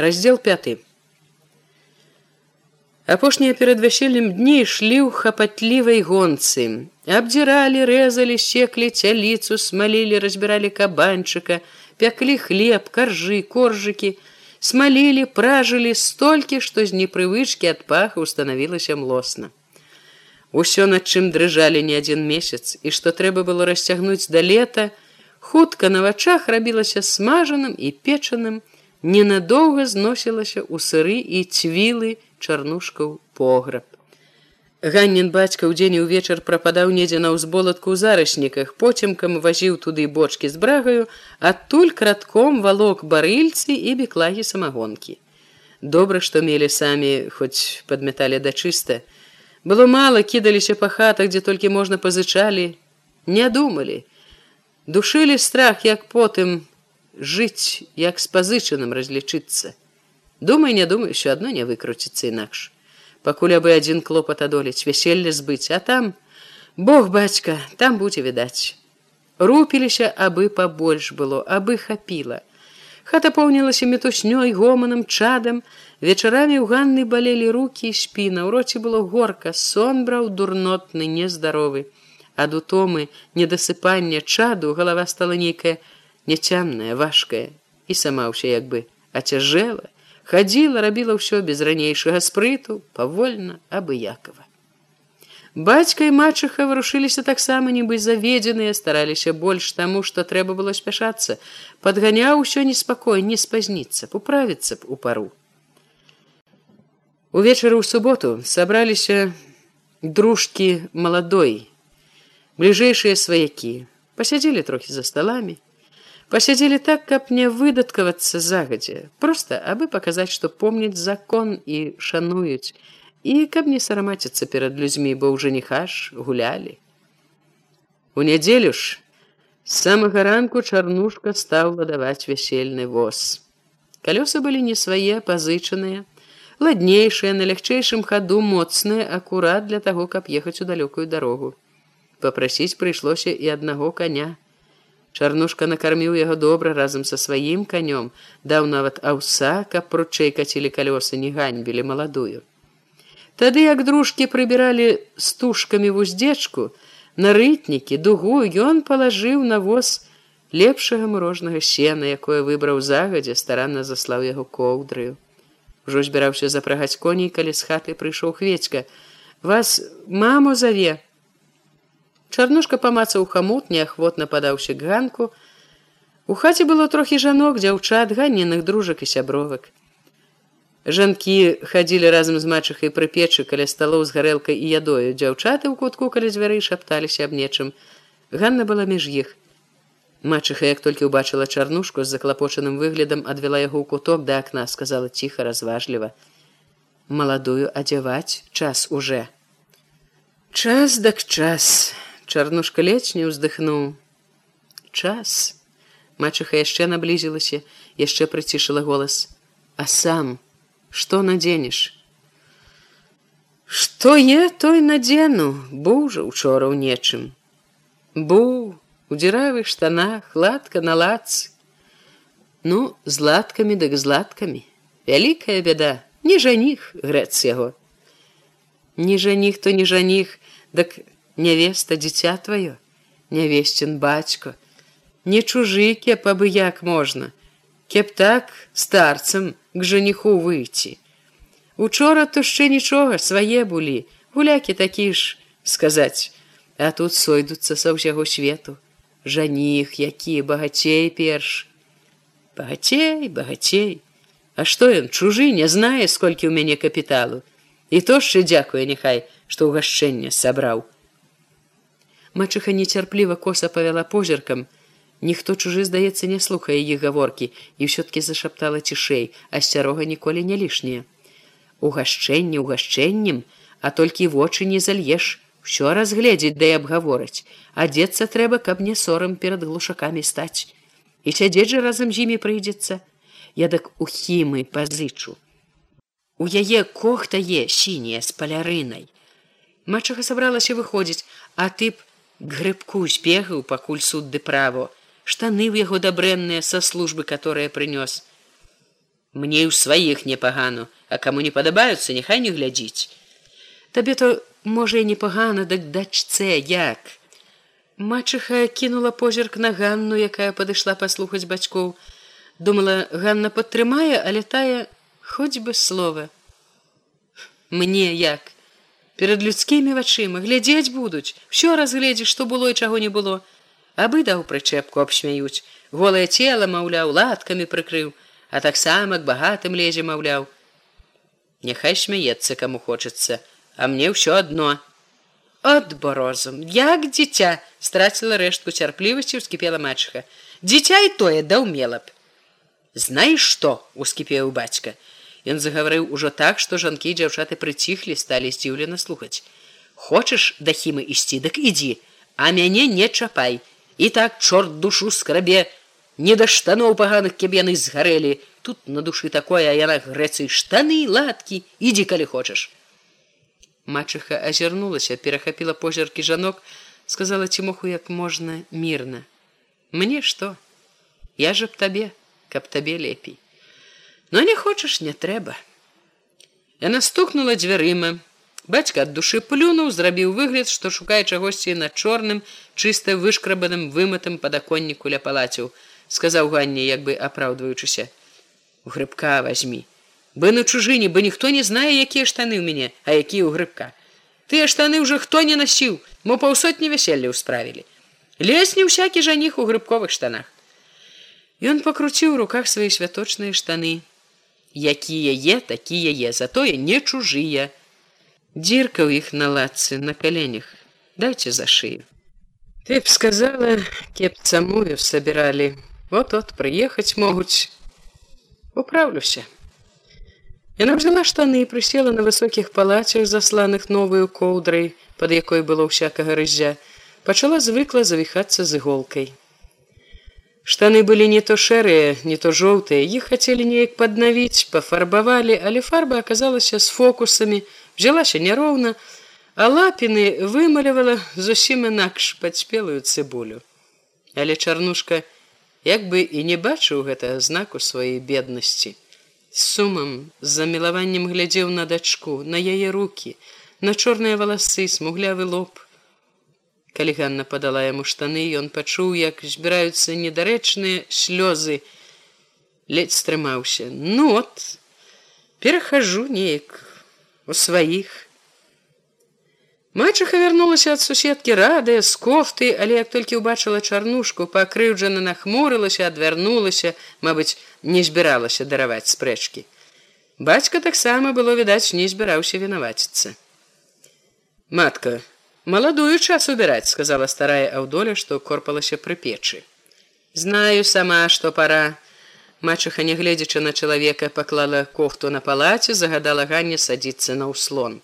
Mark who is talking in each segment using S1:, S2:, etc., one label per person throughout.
S1: раздел 5 апошнія перад вяселлем дні ішлі ў хапатлівай гонцы. Абдзіралі рэзалі секлі цяліцу смалілі разбіралі кабанчыка пяклі хлеб каржы коржыкі. Смалілі пражылі столькі што з непрывычкі ад паха устанавілася млосна. Усё над чым дрыжалі не адзін месяц і што трэба было расцягнуць да лета хутка на вачах рабілася смажаным і печаным ненадоўга зносілася ў сыры і цвілы чарнушкаў пограб. Ганнін бацька ў дзень увечар прападаў недзе на ўзболатку ў зарасніках, поцемкам вазіў туды бочкі з брагаю, адтуль кратком валок барыльцы і беклагі самагонкі. Добра, што мелі самі, хоць падметалі да чыста. Было мала, кідаліся па хатах, дзе толькі можна пазычалі, не думалі. Душылі страх, як потым жыць, як з пазычаным разлічыцца. Думай, не думаю, що адно не выкруціцца інакш. Пакуль абы адзін клопат адолець вяселле збыць, а там Бог бацька, там будзе відаць. Рупіліся, абы пабольш было, абы хапіла. Хата поўнілася метуснёй гоманам чадам, вечарамі ў ганны балелі рукі і спіна, у роце было горка, сон браў дурнотны, нездаровы. Ад утомы недасыпання чаду галава стала нейкая няцямная, важкая і сама ўся як бы ацяжэла, хадзіла рабіла ўсё без ранейшага спрыту павольна абыякова бацька і мачыха варушыліся таксама нібы заведзеныя стараліся больш таму што трэба было спяшацца. Подганяў усё неспакой не спазніцца управіцца б у пару. Увечары ў суботу сабраліся дружкі маладой бліжэйшыя сваякі пасядзелі трохі за сталамі Пасядзелі так, каб не выдаткавацца загадзя, просто абы паказаць, што помняць закон і шануюць, і каб не сарамаціцца перад людзьмі, бо ў жаніхаш гулялі. У нядзелю ж самага ранку чарнушка стаў ладаваць вясельны воз. Калёсы былі не свае пазычаныя, ладнейшыя на лягчэйшым хаду моцныя акурат для таго, каб ехаць у далёкую дарогу. Папрасіць прыйшлося і аднаго коня. Чарнушка накарміў яго добра разам са сваім канём, даў нават аўса, каб пручэй кацілі калёсы не ганьбілі маладую. Тады як дружкі прыбіралі стужкамі вуздзечку, на рытнікі дугу ён палажыў на воз лепшага мурожнага сена, якое выбраў загадзя, старанна заслаў яго коўдраю. Ужо збіраўся запрагаць коней, калі з хаты прыйшоў хведька. Вас маму заве, Чарнушка памацаў хамут, неахвотна падаўся к ганку. У хаце было трохі жанок, дзяўчат, ганеных дружак і сябровак. Жанкі хадзілі разам з мачыхай пры печы каля сталоў з гарэлкай і ядою. Дзяўчаты ў кутку каля дзвярэй шапталіся аб нечым. Ганна была між іх. Мачыха, як толькі ўбачыла чарнушку з заклапочаным выглядам, адвяла яго ў куток да акна, сказала ціха, разважліва: « Маладую адзяваць час уже. Час дак час. Чарнушка ледзь не ўздыхнуў. Час. Мачыха яшчэ наблізілася, яшчэ прыцішыла голас. А сам, што надзенеш? Што е той надзену, быў жа учора ў нечым. Бу, у дзіравых штанах, ладка на лац. Ну, з ладкамі дык з ладкамі. Вялікая бяда, не жаніх грэц яго. Не жаніх, то не жаніх, дык Нявеста дзіця тваё, нявесцін бацько, Не чужы кеп абы як можна, Кеп так старцам к жаніху выйти. Учора то яшчэ нічога свае былі, гулякі такі ж сказаць, А тут сойдуцца са ўсяго свету, Жаніх, які багацей перш. Багацей, багацей, А што ён чужы не знае, сколькі ў мяне капіталу. І то яшчэ дзякуе няхай, што ўгашчэнне сабраў. Мачыха нецярпліва коса павяла позіркам. Ніхто чужы, здаецца, не слухае іх гаворкі і ўсё-ткі зашаптала цішэй, асцярога ніколі не лішняе. Угашчэнне угашчэннем, а толькі вочы не зальеш, усё разгледзець да і абгавораць. Адзецца трэба, каб не сорам перад глушакамі стаць. І сядзець жа разам з імі прыйдзецца. Я дак у хімы пазычу. У яе кохта е сіняя з палярынай. Мачыха сабралася выходзіць, а ты б грыбку збегаў пакуль суд ды право. Штаны ў яго дабрэнныя са службы которая прынёс мне ў сваіх непагану а каму не падабаюцца няхай не глядзіць табе то можа і непагана дык дачцэ як? Мачыха кінула позірк на ганну якая падышла паслухаць бацькоў. Думала ганна падтрымае але тая хоць бы слова мне як перад людскімі вачыма глядзець будуць все разгледзіш што было і чаго не было. Абы даў прычэпку абсмяюць. Голае цела маўляў латкамі прыкрыў а таксама к багатым лезе маўляў. Няхай смяецца каму хочацца а мне ўсё одно от борозум як дзіця страціла рэштку цярплівасці ускіпела мачха дзіця і тое даўмела б. Знаеш што ускіпеў бацька ён загаварыў ужо так што жанкі дзяўчаты прыціхлі сталі здзіўлена слухаць. Хочаш да хімы ісці дык ідзі а мяне не чапай. І так чорт душу скрабе не да штаноў паганых кеб яны згарэлі. Тут на душы такое а яна грэцы штаны ладкі ідзі калі хочаш мачыха азірнулася перахапіла позіркі жанок сказала цімоху як можна мірна? Мне что я же б табе каб табе лепей но не хочаш не трэба яна стукнула дзвярыма бацька ад душы плюнуў зрабіў выгляд што шукае чагосьці на чорным чыста вышкрабаным выматым падаконніку ля палаціў сказаў ганне як бы апраўдваючыся грыбка возьми. Бы на чужыне бы ніхто не знае якія штаны ў мяне а якія ў грыбка тыя штаны ўжо хто не насіў мо паўсотні вяселля ўсправілі лес не ўсякі жаніх у грыбковых штанах Ён пакруціў у руках свае святочныя штаны якія е такія е затое не чужыя дзірка ў іх на лацы на каленях. Дайце за шыю. Ты б сказала кеп самую сабіралі. Вот от прыехаць могуць. Управлюся. Яна взяла штаны і прысела на высокіх палацях засланых новую коўдрай, под якой было ўсякага рыззя, пачала звыкла завіхацца з іголкай. Штаны былі не то шэрыя, не то жоўтыя, іх хацелі неяк паднавіць, пафарбавалі, але фарба аказалася з фокусамі, взялася няроўна, а лапіны вымалявала зусім інакш падспелую цыбулю. Але чарнушка як бы і не бачыў гэтага знаку сваёй беднасці сумам з замілаваннем глядзеў на дачку на яе руки на чорныя валасы смуглявы лоб калі Ганна падала яму штаны ён пачуў як збіраюцца недарэчныя слёзы ледзь стрымаўся ну от перахожу неяк у сваіх Мачыха вярнулася ад суседкі радыя з кофты, але як толькі ўбачыла чарнушку, пакрыўджана нахмурылася, адвярнулася, мабыць, не збіралася дараваць спрэчкі. Бацька таксама было відаць, не збіраўся вінаваціцца. Матка, маладую час убіраць, сказала старая аўдоля, што корпалася пры печы. Знаю сама, што пара. Мачыха, нягледзячы на чалавека, паклала кофту на палаце, загадала ганне садзіцца на ўслон.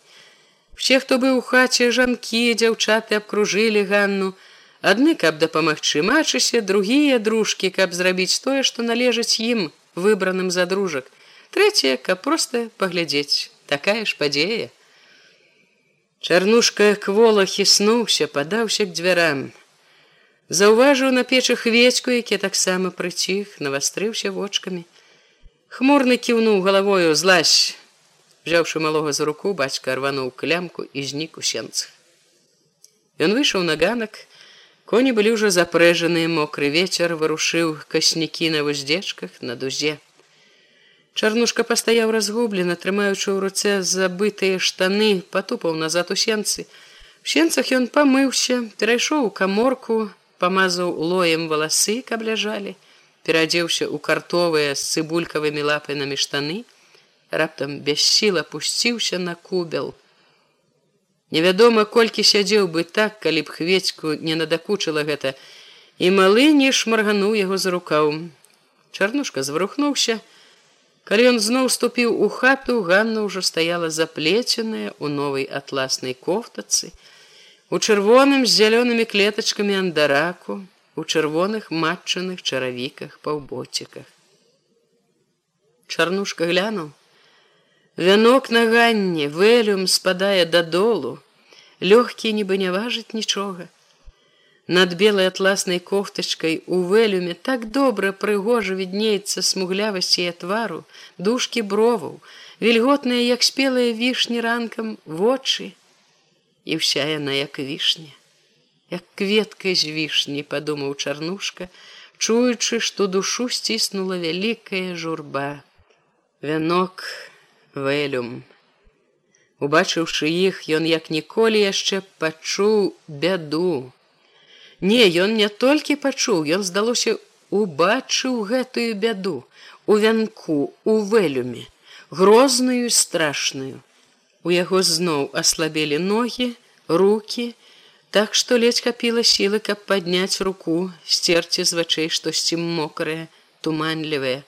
S1: Все, хто быў у хаце жанкі, дзяўчаты абкружылі ганну, адны каб дапамагчы мачыся, другія дружкі, каб зрабіць тое, што належыць ім выбраным за дружак. Трэцяе, каб проста паглядзець, такая ж падзея. Чарнушка квола хіснуўся, падаўся к дзвярам. Заўважыў на печы хведьку, які таксама прыціх, навастрыўся вочкамі. Хмурны кіўнуў галавою злазь Взяўшы малога за руку, бацька рвануў клямку і знік у сенцах. Ён выйшаў на ганак, коні былі ўжо запрэжаныя, мокры ветер вырушыў каснікі на вуздзечках на дузе. Чарнушка пастаяў разгублена, трымаючы ў руцэ забытыя штаны, патупаў назад у сенцы. У сенцах ён памыўся, перайшоў у каморку, памазаў лоем валасы, каб ляжалі, перадзеўся ў картовыя з цыбулькавымі лапамі штаны, раптам без сіл опусціўся на кубел. Невядома, колькі сядзеў бы так, калі б хведьку не надакучыла гэта, і малы не шмаргануў яго за рукаў. Чарнушка зварухнуўся. Калі ён зноў ступіў у хату, Ганна ўжо стаяла заплеценая у новай атласнай кофтацы, у чырвоным з зялёнымі клетачкамі андараку, у чырвоных матчаных чаравіках паўботціках. Чарнушка глянуў, Вянок на ганне вэлюм спадае дадолу, лёгкі нібы не важыць нічога. Над белай атласнай кофтачкай у вэлюме так добра прыгожа віднеецца смуглявасці і твару, дужкі броваў, вільготныя, як спелыя вішні ранкам вочы, і ўся яна як вішня, як кветка з вішні, падумаў чарнушка, чуючы, што душу сціснула вялікая журба. Вянок вэлюм. Убачыўшы іх, ён як ніколі яшчэ пачуў бяду. Не, ён не толькі пачуў, ён здалося убачыў гэтую бяду у вянку у вэлюме, грозную страшную. У яго зноў аслабелі ногі, руки, так што ледзь хапіла сілы, каб падняць руку, сцерці з вачэй штосьці мокрае, туманлівае.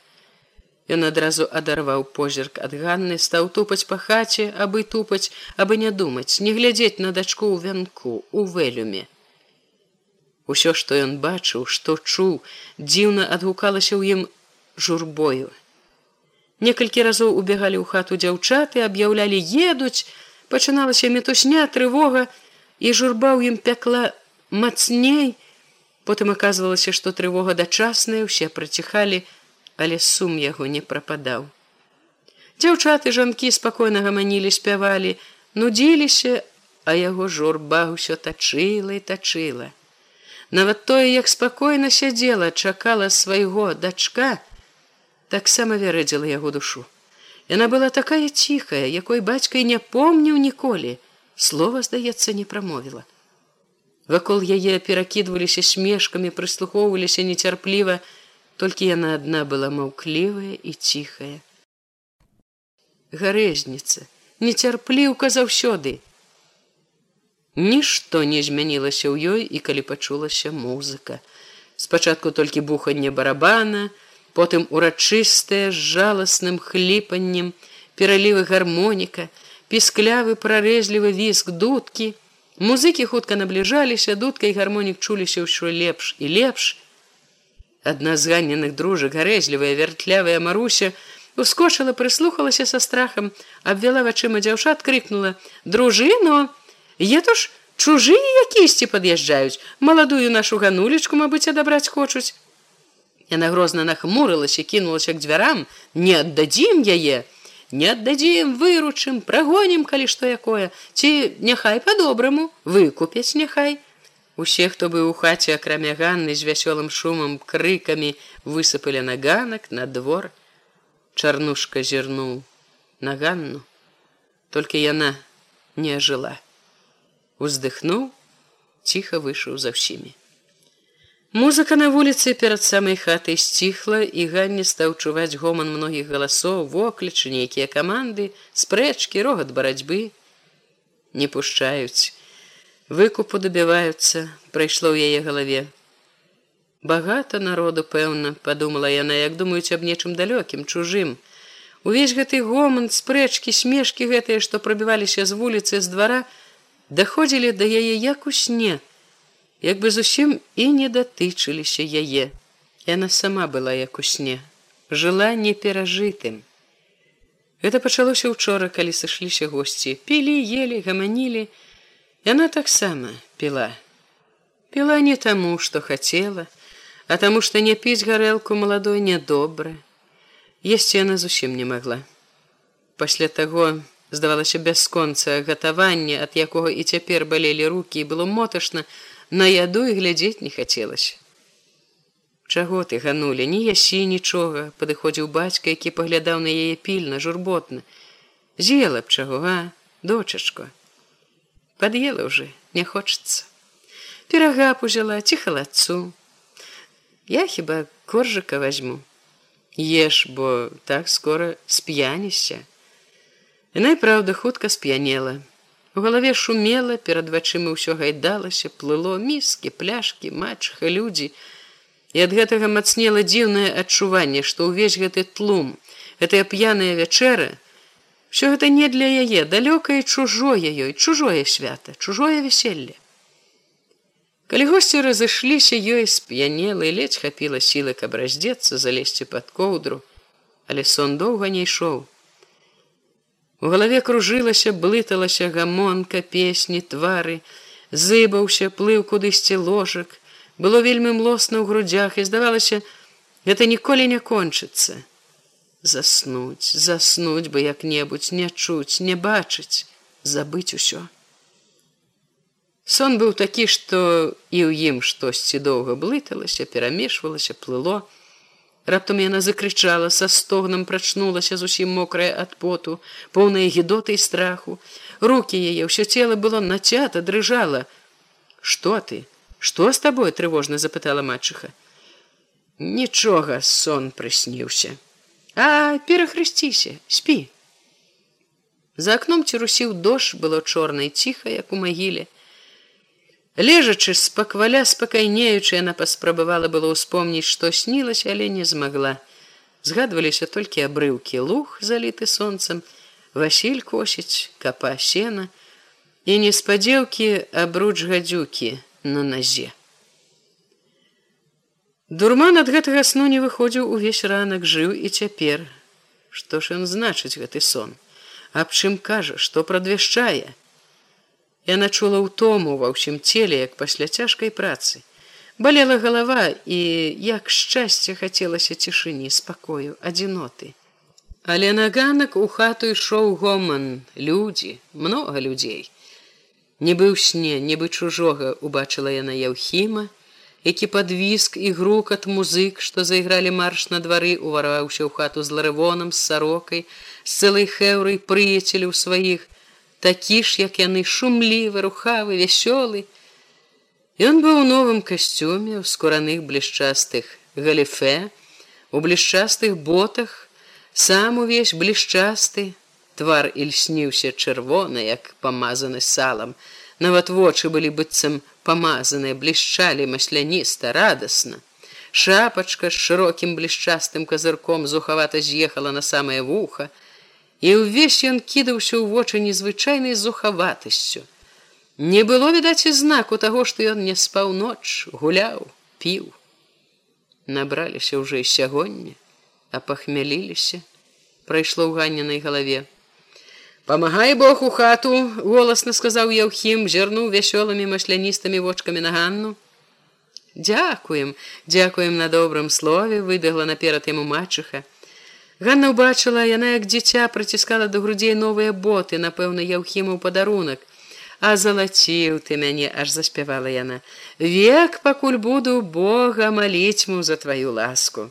S1: Ён адразу адарваў позірк ад Ганны, стаў тупаць па хаце, абы тупаць, абы не думаць, не глядзець на дачку ў вянку, у вэлюме. Усё, што ён бачыў, што чуў, дзіўна адгукалася ў ім журбою. Некалькі разоў убегалі ў хату дзяўчаты, аб'яўлялі едуць, пачыналася метусня, трывога, і журба ў ім пякла мацней. Потым аказвалася, што трывога дачасная, усе праціхалі, але сум яго не прападаў. Дзяўчаты жанкі спакойна гаманілі спявалі, нудзіліся, а яго журба ўсё тачыла і тачыла. Нават тое, як спакойна сядзела, чакала свайго дачка, таксама вярэдзіла яго душу. Яна была такая ціхая, якой бацькай не помніў ніколі, слова, здаецца, не прамовіла. Вакол яе перакідваліся смешкамі, прыслухоўваліся нецярпліва, толькі яна адна была маўклівая і ціхая. Гарэзніца, нецярпліўка заўсёды. Нішто не змянілася ў ёй і калі пачулася музыка. Спачатку толькі буханне барабана, потым урачыстае з жаласным хліпаннем, пералівы гармоніка, пісклявы прарэзлівы віск дудкі. Музыкі хутка набліжаліся, дудка і гармонік чуліся ўсё лепш і лепш, Адна з ганеных дружак гарэзлівая вяртлявая маруся ускочыла, прыслухалася са страхам, абвяла вачыма дзяўчат, крыкнула: дружыно, еду ж чужыя якісьці пад'язджаюць, маладую нашу ганулечку, мабыць, адабраць хочуць. Яна грозна нахмурылася, кінулася к дзвярам, не аддадзім яе, не аддадзім, выручым, прагонім, калі што якое, ці няхай па-добраму, выкупяць няхай. Усе, хто быў у хаце акрамя ганны з вясёлым шумам крыкамі высыпалі на ганак на двор. Чарнушка зірнуў на ганну, толькі яна не ажыла. Уздыхнуў, ціха выйшаў за ўсімі. Музыка на вуліцы перад самай хатай сціхла і ганне стаў чуваць гоман многіх галасоў, воклічы нейкія каманды, спрэчкі, рогат барацьбы. Не пушчаюць. Выкупу дабіваюцца прайшло ў яе галаве. Багата народу пэўна подумала яна як думаюць аб нечым далёкім чужым. Увесь гэты гоман спрэчкі смешкі гэтыя што прабіваліся з вуліцы з двара даходзілі да яе як у сне як бы зусім і не датычыліся яе яна сама была як у сне жыла неперажытым гэта пачалося учора калі сышліся госці пілі ели гаманілі Яна таксама піла. Піла не таму, што хацела, а таму, што не піць гарэлку маладой нядобра. Есці яна зусім не магла. Пасля таго здавалася бясконца гатаванне, ад якога і цяпер балелі рукі і было моташна, на яду і глядзець не хацелася. Чаго ты ганулі, не ясі нічога, падыходзіў бацька, які паглядаў на яе пільна, журботна. З'ела б чаго, а, дочачко? Подъела уже не хочется пирога пужила ці халадцу я хіба коржика возьму ешь бо так скоро сп'янішся яна і праўда хутка сп'янела. У галаве шумела перад вачыма ўсё гайдалася плыло міскі пляшки матчха людзі. І ад гэтага мацнела дзіўнае адчуванне што ўвесь гэты тлум гэтая п'яная вячэра Всё гэта не для яе далёкае чужое ёй чужое свята чужое вяселле калі госці разышліся ёй сп'янела і ледзь хапіла сілы каб раздзецца залезці под коўдру. Але сон доўга не ішоў у галаве кружылася блыталася гамонка песні твары зыбаўся, плыў кудысьці ложак, было вельмі млосна ў грудях і здавалася, гэта ніколі не кончыцца. Заснуць, заснуць бы як-небудзь, не чуць, не бачыць, забыць усё. Сон быў такі, што і ў ім штосьці доўга блыталася, перамешвалася, плыло. Раптам яна закрычала, са стогнам прачнулася зусім мокрая ад поту, поўная гідоты і страху. Рукі яе ўсё цела было нацята, дрыжала. Што ты? Што з табой трывожна запытала матчыха. Нічога сон прысніўся. А перахрысціся, спі. За акном цірусіў дождж было чорнай ціха, як у магіле. Лежачы спакваля спакайнеючы, яна паспрабавала было ўспомніць, што снілася, але не змагла. Згадваліся толькі абрыўкі луг, заліты сонцам, Васіль косіць, капа сена і неспадзеўкі абруч гадзюкі на назе. Дурман ад гэтага сну не выходзіў увесь ранак, жыў і цяпер. Што ж ён значыць гэты сон? Аб чым кажа, што прадвяшчае? Яна чула ўтому ва ўсім целе, як пасля цяжкай працы. Балела галава і як шчасце хацелася цішыні, спакою, адзіноты. Але на ганак у хату ішоў гоман, людзі, многа людзей. Нібы ў сне, нібы чужога убачыла яна Яўхіма, які падвіск і грук ад музык, што зайгралі марш на двары, уварваўся ў хату з ларывонам, з сарокай, з цэлай хэўрай прыяцеляў сваіх, такі ж як яны шумлівы рухавы вясёлы. Ён быў у новым касцюме ў скураных блішчастых галіфе у блішчастых ботах сам увесь блішчасты. Твар ільсніўся чырвона як памазаны салам. Нават вочы былі быццам памазаныя блішчалі масляніста радасна. Шапачка з шырокім блішчастым казырком зухавата з'ехала на самае вуха і ўвесь ён кідаўся ў вочы незвычайнай зухаватасцю. Не было відаць і знаку таго, што ён не спаў ноч, гуляў, піў. Набраліся ўжо і сягоння, а пахмяліліся, прайшло ў ганненай галаве. Памагай Бог у хату, голасна сказаў Яўхім, зірнуў вясёлымі масляністымі вочкамі на ганну. Дякуем, дзякуем на добрым слове, выбегла наперад яму мачыха. Ганна ўбачыла, яна як дзіця праціскала да грудзей новыя боты, напэўна, яўхіму падарунак. А залаціў ты мяне, аж заспявала яна. Век пакуль буду Бога маліць му за тваю ласку.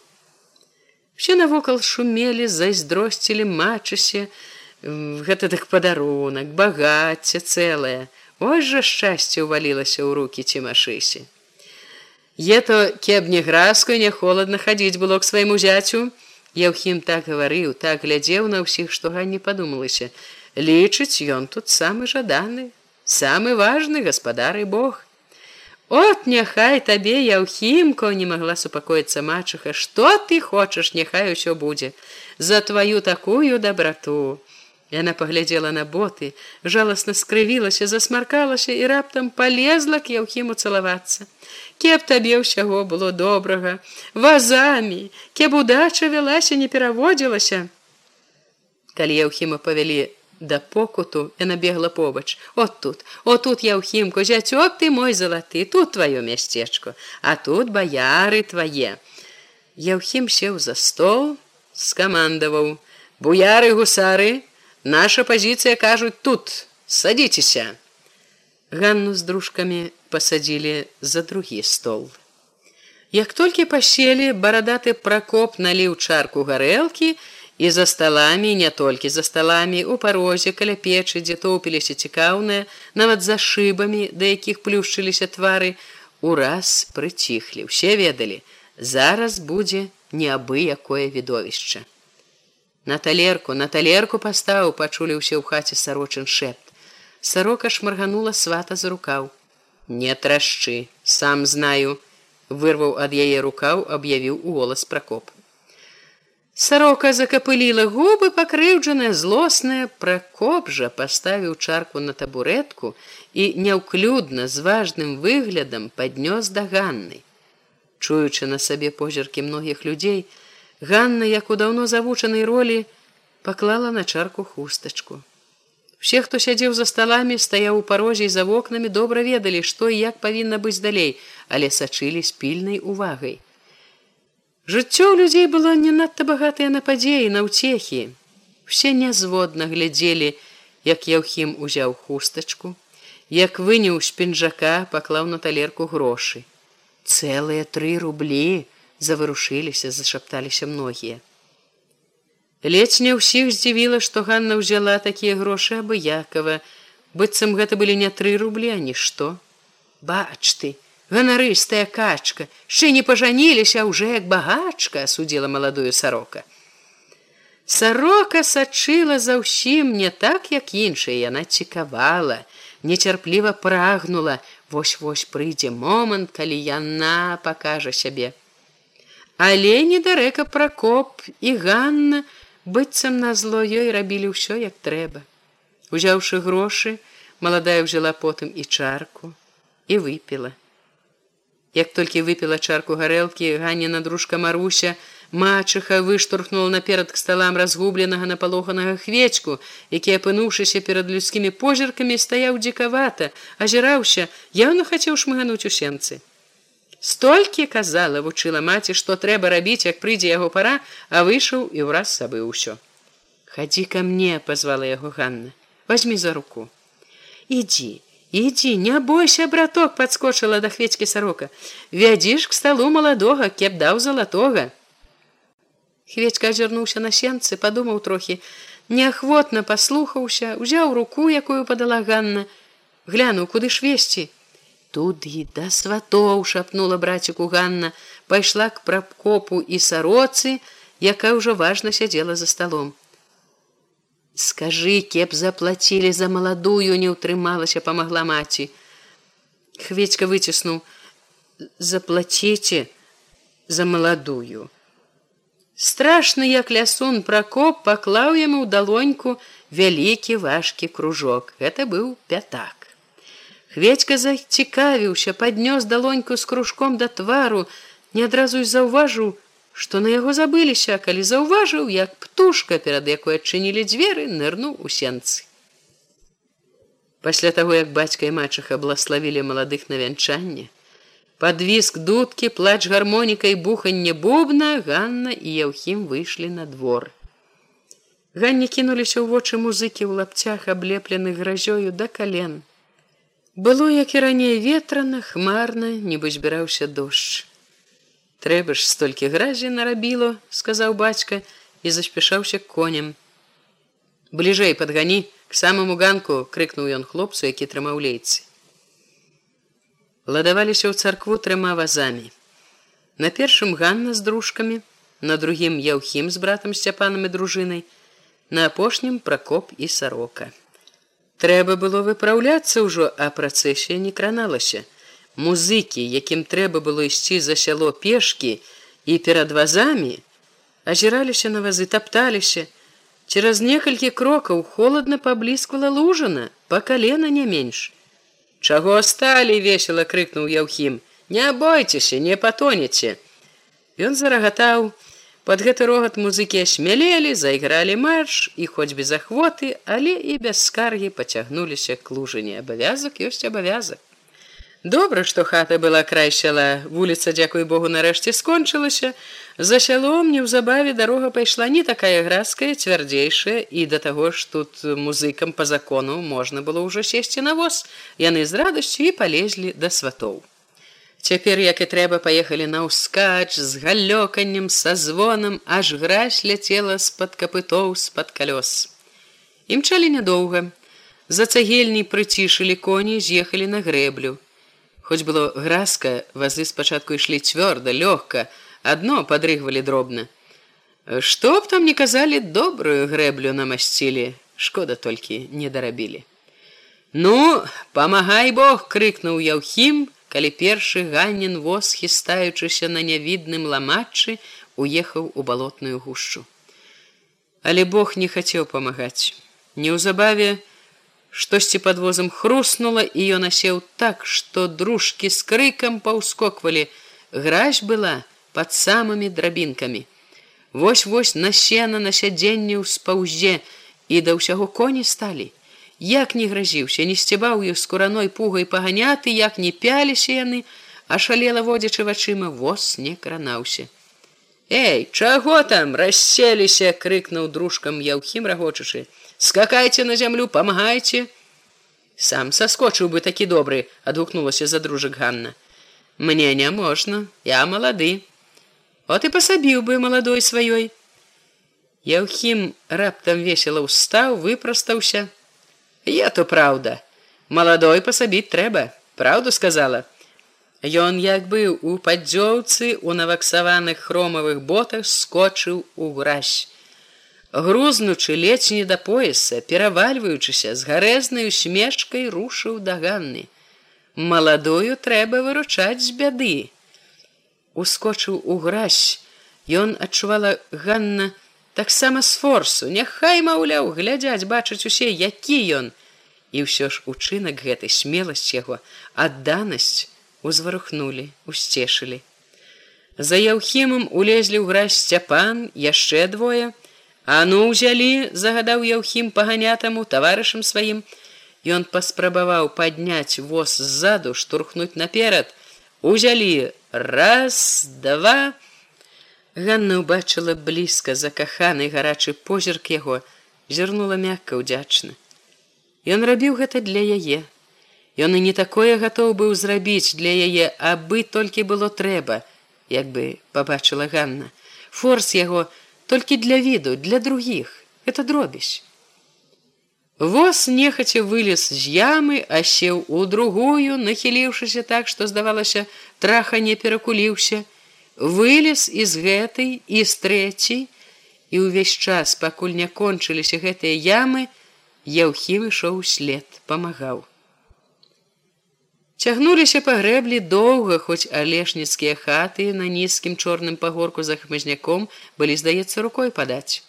S1: Все навокал шумелі, зайздросцілі мачысе, гэта так падарунак, багацце цэлае. Ось жа шчасце ўвалілася ў руки цімашысе. Ето кеб не граску, не холодна хадзіць было к свайму зяцю, Яўхім так гаварыў, так глядзеў на ўсіх, што ганне падумалася. Лічыць ён тут самы жаданы, самы важны гаспадар і Бог. От няхай табе яўхімко не магла супакоіцца мачыха, што ты хочаш, няхай усё будзе за тваю такую дабрату. Яна паглядзела на боты, жаласна скрывілася, засмаркалася і раптам полезла к яўхіму цалавацца. Кеп табе ўсяго было добрага, вазамі, кеп удача вялася не пераводзілася. Калі яўхіма павялі да покуту, яна бегла побач. От тут, о тут яўхімку, зяцёк ты мой залаты, тут тваё мясцечко, а тут баяры твае. Яўхім сеў за стол, скамандаваў: Буяры гусары, наша пазіцыя кажуць тут садзіцеся ганну з дружкамі пасадзілі за другі стол як толькі паселі барадаты пракоп наліў чарку гарэлкі і за сталамі не толькі за сталамі у парозе каля печы дзе топіліся цікаўныя нават за шыбамі да якіх плюшчыліся твары ураз прыціхлі усе ведалі зараз будзе неабы якое відовішча На талерку, на талерку пастаў, пачулі ўсе ў хаце сарочын шэпт. Сарока шмарганула свата за рукаў. Не трашчы, сам знаю, вырваў ад яе рукаў, аб'явіў у голас пракоп. Сарока закапыліла губы пакрыўджаная, злосная, пракоп жа паставіў чарку на табуретку і няўклюдна з важным выглядам паднёс да ганны. Чуючы на сабе позіркі многіх людзей, Ганна, як у даўно завучанай ролі, паклала на чарку хустачку. Все, хто сядзеў за сталамі, стаяў у парозе за вокнамі, добра ведалі, што і як павінна быць далей, але сачылі з пільнай увагай. Жыццё людзей было не надта багатыя на падзеі, на ўцехі. Все нязводна глядзелі, як Яўхім узяў хустачку, як выняў з пінжака паклаў на талерку грошы. Цэлыя тры рублі заварушыліся, зашапталіся многія. Ледзь не ўсіх здзівіла, што Ганна ўзяла такія грошы абыякова, быццам гэта былі не тры рублі, а нішто. Бач ты, ганарыстая качка, шы не пажаніліся уже як багачка, судзіла маладую сарока. Сарока сачыла за ўсім не так, як іншая, яна цікавала, нецярпліва прагнула, вось-вось прыйдзе момант, калі яна пакажа сябе. Але недарэка пракоп і Ганна, быццам на зло ёй рабілі ўсё як трэба. Узяўшы грошы, маладая ўжыла потым і чарку і выпіла. Як толькі выпіла чарку гарэлкі, ганіна дружка Маруся, Мачыха выштурхнула наперад к сталам разгубленага напалоханага хвечку, які, апынуўшыся перад людскімі позіркамі, стаяў дзікавата, азіраўся, яўна хацеў шмыгануць у сенцы. Столькі казала, вучыла маці, што трэба рабіць, як прыйдзе яго пара, а выйшаў і ўраз сабы ўсё. Хадзі ка мне, пазвала яго Ганна, возьми за руку. Ідзі, ідзі, не бойся, браток подскочыла да хвецькі сарока. Вядзіш к сталу маладога, кеп даў залатога. Хвечка азірнуўся на сенцы, падумаў трохі, неахвотна паслухаўся, узяў руку, якую падала Ганна, глянуў, куды ж весці, туды да сватоў шапнула браціку Ганна пайшла к прапкопу і сароцы якая ўжо важна сядзела за сталом. Скажи кеп заплацілі за маладую не ўтрымалася памагла маці. Хведька выціснуў. Заплаціце за маладую страшны як лясун пракоп паклаў яму ў далоньку вялікі важкі кружок. Гэта быў пятак Хведька зацікавіўся, паднёс далоньку з кружком да твару, не адразу і заўважыў, што на яго забыліся, калі заўважыў, як птушка, перад якой адчынілі дзверы, нырнуў у сенцы. Пасля таго, як бацька і мачаха блаславілі маладых на вянчанне, Падвіск дудкі, плач гармонікай буханне бубна, Ганна і Яўхім выйшлі на двор. Ганне кінуліся ў вочы музыкі ў лапцях, аблепленых гразёю да кален. Было, як і раней ветрана, хмарна, нібы збіраўся дождж. Трэба ж столькі гразі нарабіло, сказаў бацька і заспяшаўся конем. Бліжэй падгані к самому ганку крыкнуў ён хлопцу, які трымаў лейцы. Ладаваліся ў царкву трыма вазамі. На першым ганна з дружкамі, на другім яўхім з братам сцяпанам і дружынай, на апошнім пракоп і сарока. Трэба было выпраўляцца ўжо, а працэсія не краналася. Музыкі, якім трэба было ісці за сяло пешкі і перад вазамі, азіраліся на вазы, тапталіся. Цераз некалькі крокаў холодна паблісквала лужана, па калена не менш. Чаго сталі весела крыкнуў Яўхім: Не бойцеся, не патонеце. Ён зарагатаў, Под гэты рогат музыкі асмялелі, зайгралі марш і хоць без ахвоты, але і без скаргі пацягнуліся к лужыне абавязак ёсць абавязак. Добра, што хата была край сяла, вуліца, дзякуй Богу, нарэшце скончылася. За сялом неўзабаве дарога пайшла не такая гразкая, цвярдзейшая і да таго ж тут музыкам па закону можна было ўжо сесці на воз. Яны з радасцю і палезлі да сватоў. Цяпер, як і трэба, паехалі на ўскач з галёканнем са звонам, аж гразь ляцела з-пад капытоў з-пад калёс. Імчалі нядоўга. За цагельні прыцішылі коні, з'ехалі на грэблю. Хоць было гразка, вазы спачатку ішлі цвёрда, лёгка, адно падрыгвалі дробна. Што б там не казалі, добрую грэблю намасцілі, шкода толькі не дарабілі. Ну, памагай Бог, крыкнуў Яўхім, калі першы ганнен воз хістаючыся на нявідным ламачы уехаў у балотную гушчу. Але Бог не хацеў памагаць. Неўзабаве штосьці под возам хруснула і ён асеў так, што дружкі з крыкам паўскоквалі. Гразь была под самымі драбінкамі. Вось-вось на сена на сядзенне ў спаўзе і да ўсяго коні сталі. Як не гразіўся, не сцябаў іх скураной пугай паганяты, як не пяліся яны, а шалела водзячы вачыма воз не кранаўся. Эй, чаго там расселіся, крыкнуў дружкам яўхім рагочачы. Скакайце на зямлю, памагайце. Сам саскочыў бы такі добры, адгукнулася за дружак Ганна. Мне не можна, я малады. От і пасабіў бы маладой сваёй. Яўхім раптам весела ўстаў, выпрастаўся, Я то праўда. Маладой пасабіць трэба, Праўду сказала. Ён як быў у падзёўцы у наваксаваных хромавых ботах скочыў у гразь. Грузнучы ледзь не да пояса, перавальваючыся з гарэзнай усмешкай рушыў да ганны. Маладую трэба выручаць з бяды. Ускочыў у гразь, Ён адчувала Ганна, таксама з форсу, няхай маўляў, глядзяць бачыць усе, які ён. І ўсё ж учынак гэтай смеласць яго, адданасць узварухнулі, усцешылі. За яўхімам улезлі ў гразь сцяпан, яшчэ двое, А ну ўзялі, загадаў яўхім паганятаму таварышам сваім. Ён паспрабаваў падняць воз ззаду, штурхнуць наперад, узялі раз, два, Ганна ўбачыла блізка закаханы гарачы позірк яго, зірнула мякка ўдзячна. Ён рабіў гэта для яе. Ён і не такое гатоў быў зрабіць для яе, абы толькі было трэба, як бы пабачыла Ганна. Форс яго толькі для віду, для другіх, это дробіць. Воз нехаця вылез з ямы, а сеў у другую, нахіліўшыся так, што здавалася, траха не перакуліўся, вылез из гэтай і з трэцяй і ўвесь час пакуль не кончыліся гэтыя ямы яўхім ішоў след памагаў. Цягнуліся па грэблі доўга хоць алешніцкія хаты на нізкім чорным пагорку за хмызняком былі здаецца рукой падаць.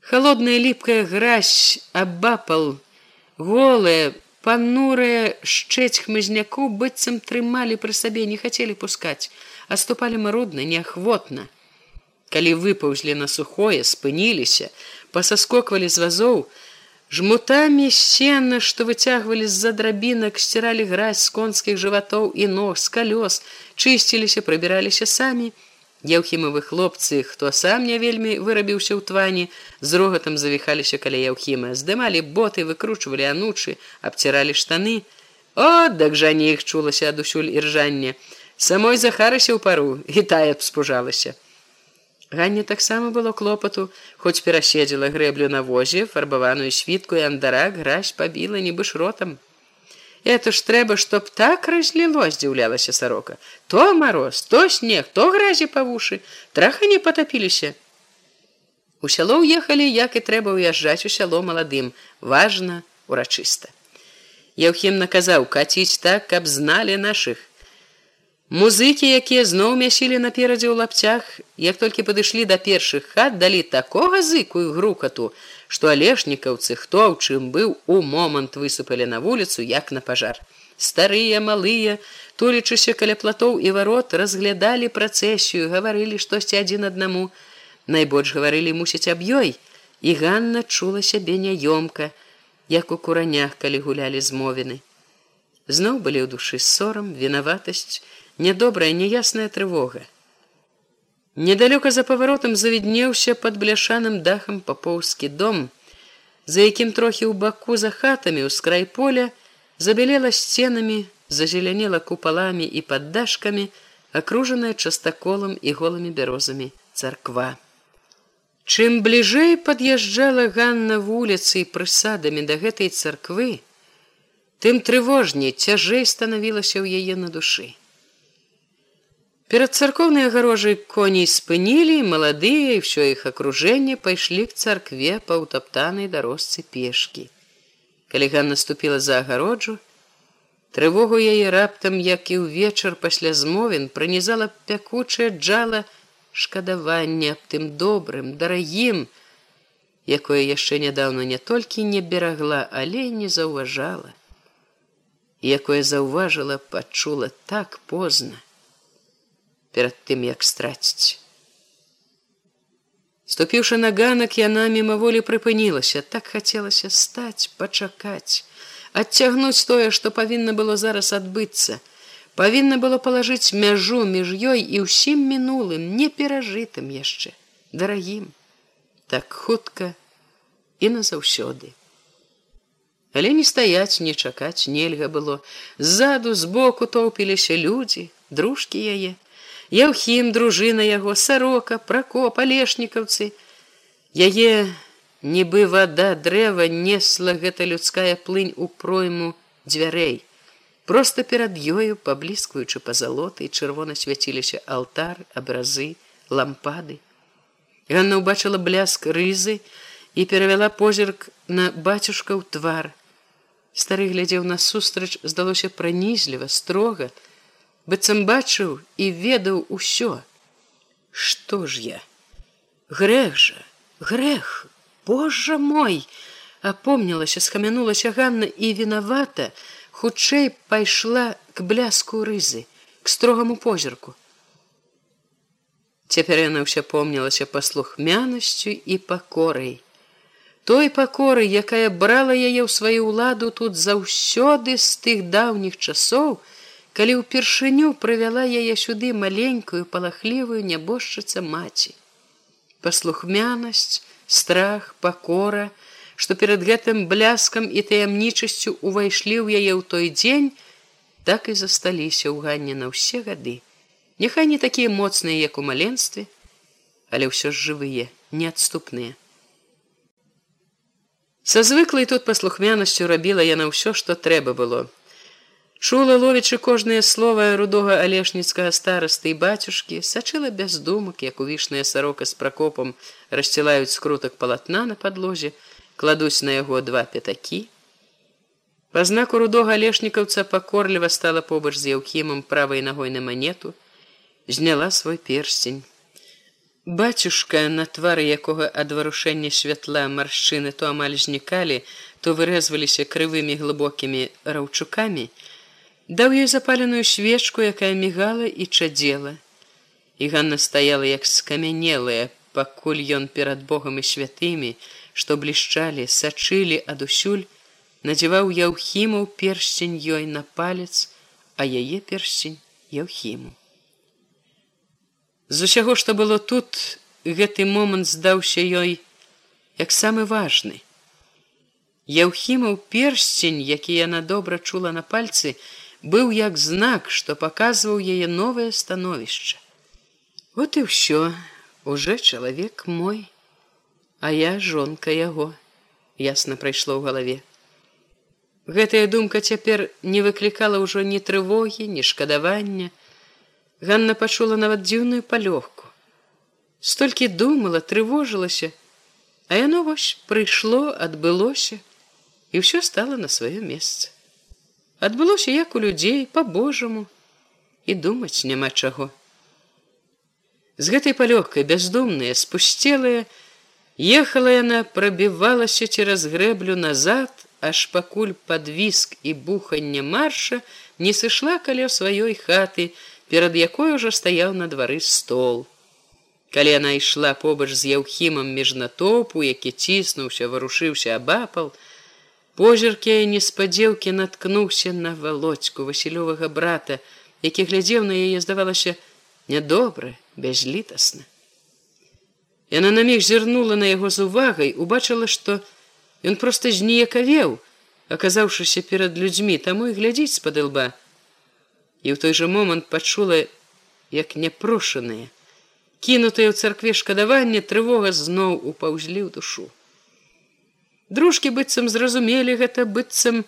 S1: Холодная ліпкая гразь абапал голая панурая шчэць хмызняку быццам трымалі пры сабе не хацелі пускаць оступалі марудна неахвотна. Калі выпаўзлі на сухое спыніліся пасаскоквалі з вазоў жмутамі сена што выцягвалі з-за драбінак сціралі гразь з конскіх жыватоў і ног з калёс чысціліся прыбіраліся самі. Яўхімавы хлопцы хто сам не вельмі вырабіўся ў твані з рогатам завіхаліся каля яўхіма здымалі боты выкручвалі анучы абціралі штаны. О дак жа не іх чулася адусюль іржання самой захарася ў пару і тая спужалася. Ганне таксама было клопату, хоць пераседзела грэблю на возе, фарбаваную світку і андарак гразь пабіла нібы шротам. Это ж трэба, чтоб так разліло, здзіўлялася сарока. То мароз, то снег, то гразі па вушы, траха не потапіліся. У сяло ўехалі, як і трэба ўязджаць у сяло маладым, важна, урачыста. Яўхім наказаў каціць так, каб зналі нашых, Музыкі, якія зноў мясілі наперадзе ў лапцях, як толькі падышлі да першых хат, далі такога зыку і грукату, што алешнікаўцы, хто ў чым быў у момант высыпалі на вуліцу, як на пажар. Старыя, малыя, тулічыся каля платоў і варот, разглядалі працэсію, гаварылі штосьці адзін аднаму. Найбольш гаварылі мусіць аб ёй, і Ганна чула сябе няёмка, як у куранях, калі гулялі змовіны. Зноў былі ў душы сорам, вінаватасць, нядобрая неясная трывога. Недалёка за паваротам завіднеўся под бляшаным дахам папоўскі дом, за якім трохі ў баку за хатамі ў скрай поля забялела сценамі, зазелянела купаламі і паддашкамі, акружаная частаколам і голымі бярозамі царква. Чым бліжэй пад'язджала Ганна вуліцы і прысадамі да гэтай царквы, тым трывожней цяжэй станавілася ў яе на душы. Перад царкоўнай агарожай коней спынілі, маладыя і ўсё іх акружэнне пайшлі к царкве па ўтаптанай дарожцы пешкі. Калі Ган наступіла за агароджу, трывогу яе раптам, як і ўвечар пасля змовін пранізала пякучае джала шкадаванне аб тым добрым, дарагім, якое яшчэ нядаўна не толькі не берагла, але не заўважала, якое заўважыла, пачула так позна перад тым як страціць Ступіўшы на ганак, яна мімаволі прыпынілася, так хацелася стаць, пачакаць, адцягнуць тое, што павінна было зараз адбыцца. Павінна было палажыць мяжу між ёй і ўсім мінулым, не перажытым яшчэ, дарагім, так хутка і назаўсёды. Але не стаяць, не чакаць нельга было. Ззаду збоку тоўпіліся людзі, дружкі яе, Яўхім, дружына яго, сарока, пракоп, алешнікаўцы. Яе, нібы вада дрэва несла гэта людская плынь у пройму дзвярэй. Проста перад ёю, пабліскваючы па залоты, чырвона свяціліся алтар, абразы, лампады. Ганна ўбачыла бляск рызы і перавяла позірк на бацюшка ў твар. Стары глядзеў насустрач, здалося пранізліва, строга, быццам бачыў і ведаў усё. Что ж я? Грэх жа грэх божа мой! Апомнілася схамянулася ганна і вінавата хутчэй пайшла к бляску рызы к строгаму позірку. Цяпер яна ўся помнілася паслухмянасцю і пакорай. Той пакоры якая брала яе ў сваю ўладу тут заўсёды з тых даўніх часоў калі ўпершыню прывяла яе сюды маленькую палахлівую нябожчыца маці. Паслухмянасць страх пакора што перад гэтым бляскам і таямнічасцю увайшлі ў яе ў той дзень так і засталіся ў ганне на ўсе гады. Няхай не такія моцныя як у маленстве але ўсё ж жывыя неадступныя. Са звыклай тут паслухмянасцю рабіла яна ўсё што трэба было Чула ловячы кожнае слова рудога алешніцкага старасты і бацюшкі, сачыла без думак, як увішная сарока з пракопам рассцілаюць скрутак палатна на падлозе, кладуць на яго два пятакі. Па знаку рудога алешнікаўца пакорліва стала побач з яўхімам правай нагой на манету, зняла свой перстень. Бацюшка, на твары якога ад варушэння святла маршчыны то амаль знікалі, то вырэзваліся крывымі глыбокімі раўчукамі, даў ёй запаленую свечку, якая мігала і чадзела. І Ганна стаяла як скамянелая, пакуль ён перад Богам і святымі, што блішчалі, сачылі адусюль, надзяваў яўхіму персцень ёй на палец, а яе персцень яўхіму. З усяго, што было тут, гэты момант здаўся ёй як самы важны. Яўхімаў персцень, які яна добра чула на пальцы, быў як знак, што паказваў яе новае становішча. Вот і ўсё, уже чалавек мой, а я жонка яго, ясна прайшло ў галаве. Гэтая думка цяпер не выклікала ўжо ні трывогі, ні шкадавання. Ганна пачула нават дзіўную палёгку. Столькі думала, трывожылася, а яно вось прыйшло, адбылося, і ўсё стало на сваё месца адбылося як у людзей по-божаму і думаць няма чаго. З гэтай палёгкай бяздумная спусцелая ехала яна прабівалася цераз грэблю назад, аж пакуль падвіск і буханне марша не сышла каля сваёй хаты, перад якой ужо стаяў на двары стол. Калі яна ішла побач з яўхімам між натопу, які ціснуўся, варушыўся абапал, Позіркі неспадзеўкі наткнуўся на володьку васілёвага брата, які глядзеў на яе здавалася нядобра, бязлітасна. Яна на міг зірнула на яго з увагай, убачыла, што ён проста зніякавеў, аказаўшыся перад людзьмі, таму і глядзіць з-пад лба. І ў той жа момант пачула, як няпрошаныя, кінутыя ў царкве шкадаванне трывога зноў упаўзлі ў душу дружкі быццам зразумелі гэта быццам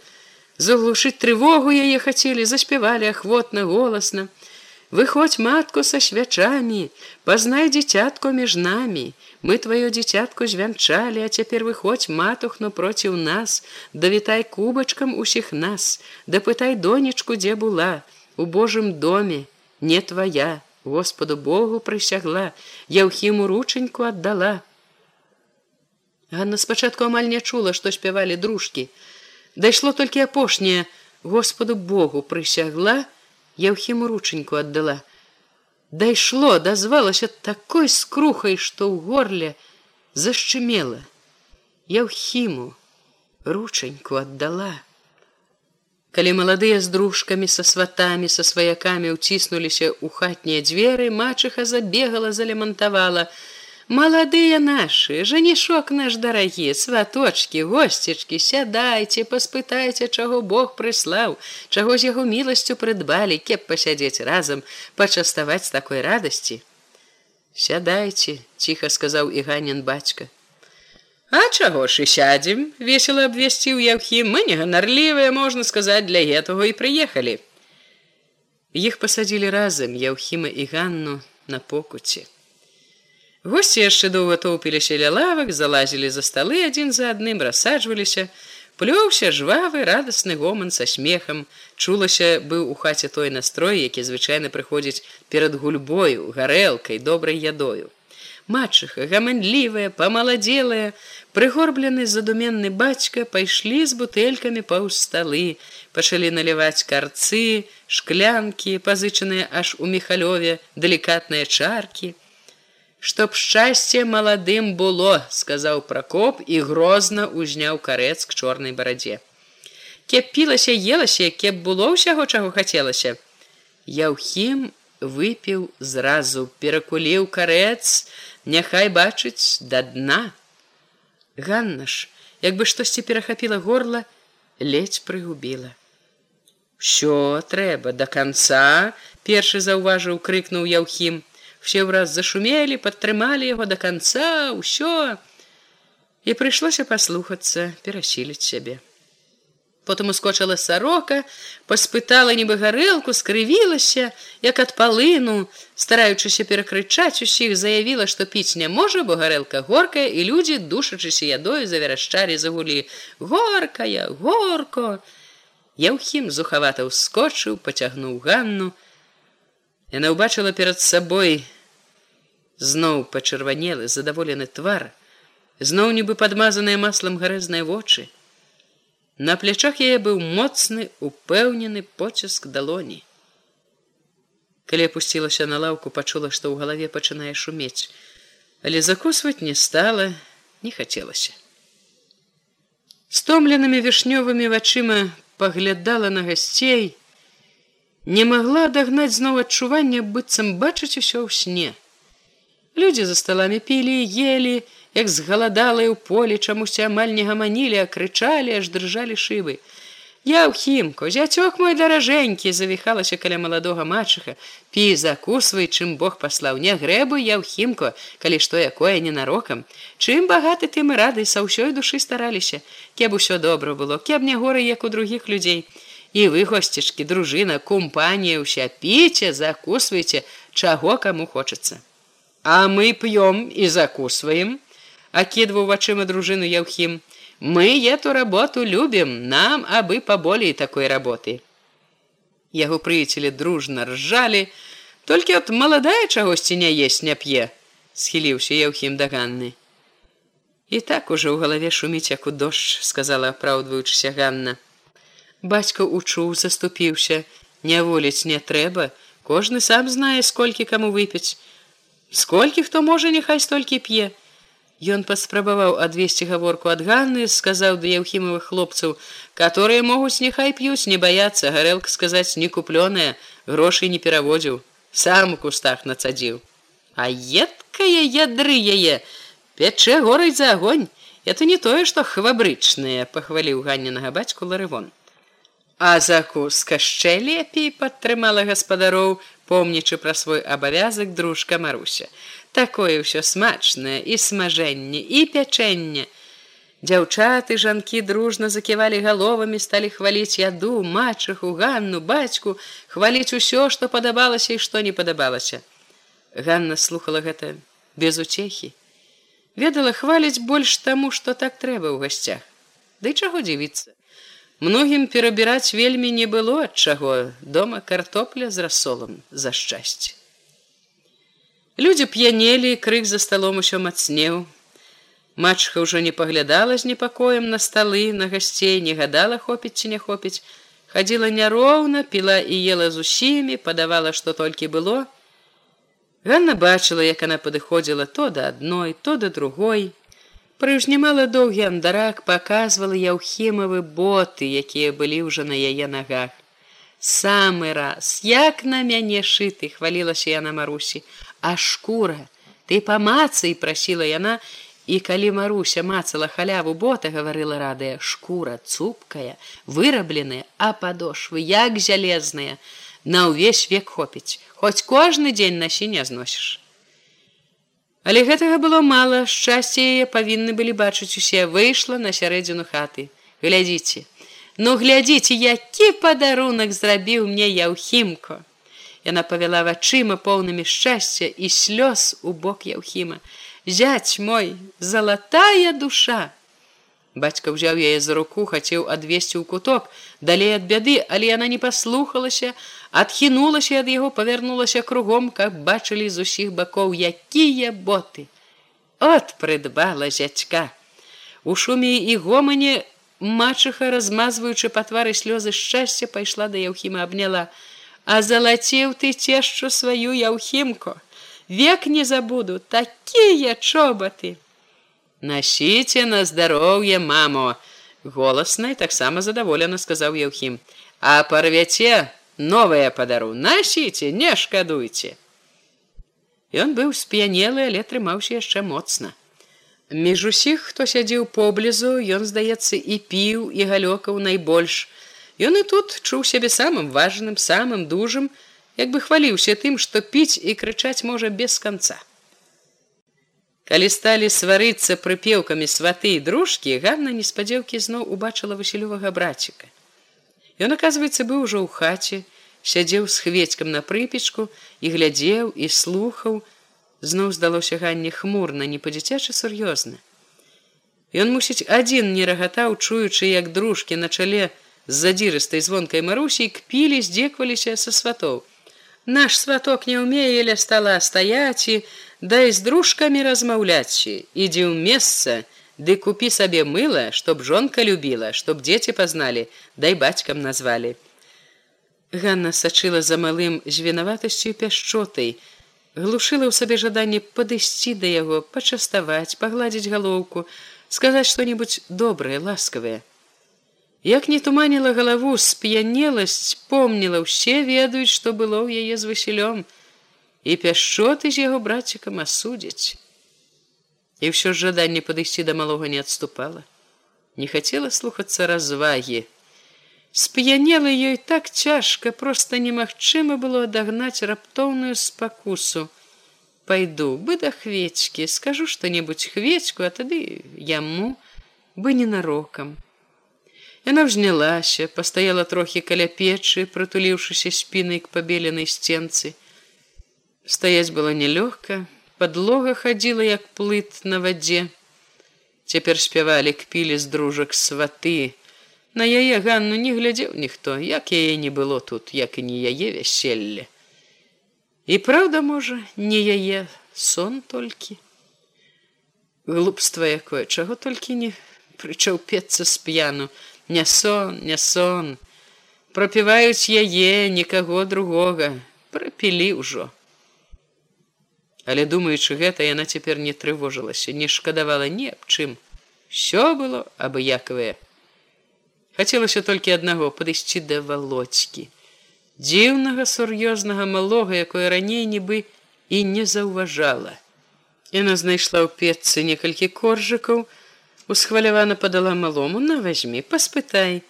S1: заглушыць трывогу яе хацелі заспявалі ахвотна голасна. Выходь матку са свячамі пазнай дзіцятку між намі. Мы твоё дзіцятку звянчалі а цяпер выходь матухну проціў нас. Давітай кубачкам усіх нас. Дапытай донечку дзе была у божым доме не твоя господу богу прысягла. Я ўхіму ручаньку аддала Ганна спачатку амаль не чула, што спявалі дружкі. Дайшло толькі апошняе, Господу Богу прысягла, я ўхіму ручаньку аддала. Дайшло, дазвалася такой скрухай, што ў горле Зашчымела. Я ў хіму ручаньку аддала. Калі маладыя з дружкамі са сватамі са сваякамі ўціснуліся ў хатнія дзверы, мачыха забегала, залемантавала: Маладыя нашы, жанішок наш дарагі, сваточки, госцічкі, сядайце, паспытайце, чаго Бог прыслаў, чаго з яго міласцю прыдбалі, кеп пасядзець разам, пачаставаць такой радасці. Сядайце, ціха сказаў Іганін бацька. А чаго ж і сядзем, весело абвясціў Яўхі, мы не ганарлівыя, можна сказаць, для гэтага і прыехалі. Іх пасадзілі разам Яўхіма і Ганну на покуце. Госці яшчэ доўга тоўпіліся ля лавак, залазілі за сталы адзін за адным, рассаджваліся, плёўся жвавы радасны гоман са смехам. Чулася быў у хаце той настрой, які звычайна прыходзіць перад гульбою, гарэлкай, добрай ядою. Мачыха, гаманлівая, памаладзелая, прыгорблены задуменны бацька пайшлі з бутэлькамі паўз сталы, пачалі наліваць карцы, шклянкі, пазычаныя аж у мехалёве, далікатныя чаркі, чтоб шчасце маладым было сказаў прокоп і грозна узняў карец к чорнай барадзе. Кеп пілася елася кеп было ўсяго чаго хацелася яўхім выпіў зразу перакуліў карец няхай бачыць да дна Ганна ж як бы штосьці перахапіла горла ледзь прыгубіла все трэба до конца першы заўважыў крыкнуў яўхім все ўраз зашумелі падтрымалі яго до конца ўсё і прыйшлося паслухацца перасіліць сябе потым ускочыла сарока паспытала нібы гарэлку скрывілася як ад палыну стараючыся перакрычаць усіх заявіла што піць не можа бо гарэлка горкая і людзі душачыся ядою завярашчалі загулі. Горкая горко! Яўхім зухавата ўскочыў пацягнуў ганну. Яна ўбачыла перад сабой зноў пачырванелы задаволены твар, зноў нібы падмазаныя маслам гарэзныя вочы. На плячах яе быў моцны упэўнены поціск далоні. Калі апусцілася на лаўку, пачула, што ў галаве пачынае шумець, але закусваць не стала, не хацелася. Стомленымі вішнёвымі вачыма паглядала на гасцей, не магла дагнаць зноў адчування быццам бачыць усё ў сне. Людзі за сталамі пілі, ели, як згаладалыя ў полі, чамусьці амаль не гаманілі, а крычалі, аж дрыжалі шыбы. Я ў хімку, зяцёк мой даражэнькі завіхалася каля маладога мачыха, пі закусвай, чым Бог паслаў не грэбу я ў хімку, калі што якое ненарокам. Чым багаты тым і рады са ўсёй душы стараліся, кеб усё добра было, кеб не горы як у другіх людзей. І вы госцішкі, дружына, компанія ўся піце, закусвайце, чаго каму хочацца. А мы п'ём і закусваем, акідваў вачыма дружыну Яўхім. Мы эту работу любім, нам абы паболей такой работы. Яго прыяцелі дружна ржалі, толькі от маладая чагосьці не есть не п'е, схіліўся Яўхім да Ганны. І так ужо ў галаве шуміць як у дождж, сказала апраўдваючыся Ганна. Бацька учуў, заступіўся, не воліць не трэба, кожны сам знае, сколькі каму выпіць сколькі хто можа няхай столькі п'е Ён паспрабаваў адвесці гаворку ад ганны сказаў да яўхімавых хлопцаў которые могуць няхай п'юць не баяцца гарэлка сказаць не куплёная грошай не пераводзіў сам у кустах нацадзіў а едкая ядры яе пячэ горай за огонь это не тое што хвабрычныя пахваліў ганненага бацьку ларывон. А закуска яшчэ лепей падтрымала гаспадароў помнічы пра свой абавязак дружка Маруся. Такое ўсё смачнае і смажэнне і пячэнне. Дзяўчаты жанкі дружна заківалі галовамі, сталі хваліць яду, мачаху, ганну, бацьку, хваліць усё, што падабалася і што не падабалася. Ганна слухала гэта без уцехі. Ведала хваліць больш таму, што так трэба ў гасцях. Ды чаго дзівіцца? Многім перабіраць вельмі не было ад чаго дома картопля з рассолам за шчасце. Людзі п'янелі, крык за сталом усё мацнеў. Мачха ўжо не паглядала з непакоем на сталы, на гасцей, не гадала хопіць ці не хопіць, хадзіла няроўна, піла і ела з усімі, падавала, што толькі было. Ганна бачыла, як она падыходзіла то да адной, то да другой, прыжнімала доўгі андарак паказвала яўхімавы боты якія былі ўжо на яе нагах. Самы раз як на мяне шыты хвалілася яна марусі а шкура ты памацай прасіла яна. І калі маруся мацала халяву бота гаварыла радая шкура цупкая вырабленая а падошвы як жалезныя. На ўвесь век хопіць. Хоць кожны дзень насі не зносіш Але гэтага было мала шчасце яе павінны былі бачыць усе выйшла на сярэдзіну хаты. Глядзіце. Ну глядзіце які падарунак зрабіў мне яўхімко. Яна павяла вачыма поўнымі шчасця і слёз у бок яўхіма. Зяць мой залатая душа! Бацька ўзяў яе за руку, хацеў адвесці ў куток, далей ад бяды, але яна не паслухалася, адхінулася ад яго, павярнулася кругом, каб бачылі з усіх бакоў, якія боты. От прыдбала зятька. У шуме і гомане мачыха, размазваючы па твары слёзы шчасця, пайшла да яўхіма абняла. А залаціў ты цешчу сваю яўхімку. Век не забуду, такія чобаты насіце на здароўе мамо голаснай таксама задаволена сказаў еўхім а парвяце новое падару насіце не шкадуйце Ён быў сп'янелы але трымаўся яшчэ моцна між усіх хто сядзеў поблізу ён здаецца і піў і галёкаў найбольш Ён і тут чуў сябе самым важным самым дужым як бы хваліўся тым што піць і крычаць можа без канца Калі сталі сварыцца прыпеўкамі сваты і дружкі, Ганна неспадзеўкі зноў убачыла васілёвага браціка. Ён, аказваецца, быў ужо ў хаце, сядзеў з хведькам на прыпечку і глядзеў і слухаў, зноў здалося ганне хмурна, не па-дзіцячы сур'ёзна. Ён мусіць адзін не рагатаў, чуючы, як дружкі на чале з задзірыстай звонкай марусій кпілі, здзекваліся са сватоў. Наш сваток не ўмее ля стала стаяць і, дай з дружкамі размаўляць ідзі ў месца ды купі сабе мыла чтоб жонка любіла чтоб дзеці пазналі дай бацькам назвалі Ганна сачыла за малым з вінаватасцю пяшчотай глушыла ў сабе жаданне падысці да яго пачаставаць пагладзіць галоўку сказаць што-нибудь добрае ласкавае як не туманіла галаву сп'янеласць помніла ўсе ведаюць што было ў яе з васілём і пяшчоты з яго братцікам асудзіць. І ўсё ж жаданне падысці да малога не адступала. Не хацела слухацца развагі. Сп'янела ёй так цяжка, проста немагчыма было адагнаць раптоўную спакусу. Пайду бы да хвечкі, скажу што-небудзь хвечку, а тады яму бы ненарокам. Яна ўзнялася, пастаяла трохі каля печы, прытуліўшыся спінай к пабеленай сценцы, Стаяць было нелёгка, подлога хадзіла як плыт на вадзе. Цяпер спявалі кпілі з дружак сваты. На яе ганну не глядзеў ніхто, як яе не было тут, як і не яе вяселле. І праўда можа, не яе сон толькі. Глупства якое, чаго толькі не прычаўпецца з п'яну, не сон, не сон. Прапіваюць яе, нікаго другога, прапілі ўжо. Але думаючы гэта, яна цяпер не трывожылася, не шкадавала ні аб чым. Всё было абыякавае. Хацелася толькі аднаго падысці да валодзькі. Дзіўнага сур'ёзнага малога, якое раней нібы і не заўважала. Яна знайшла ў печцы некалькі коржыкаў, усхвалявана падала малому, на возьми, паспытай.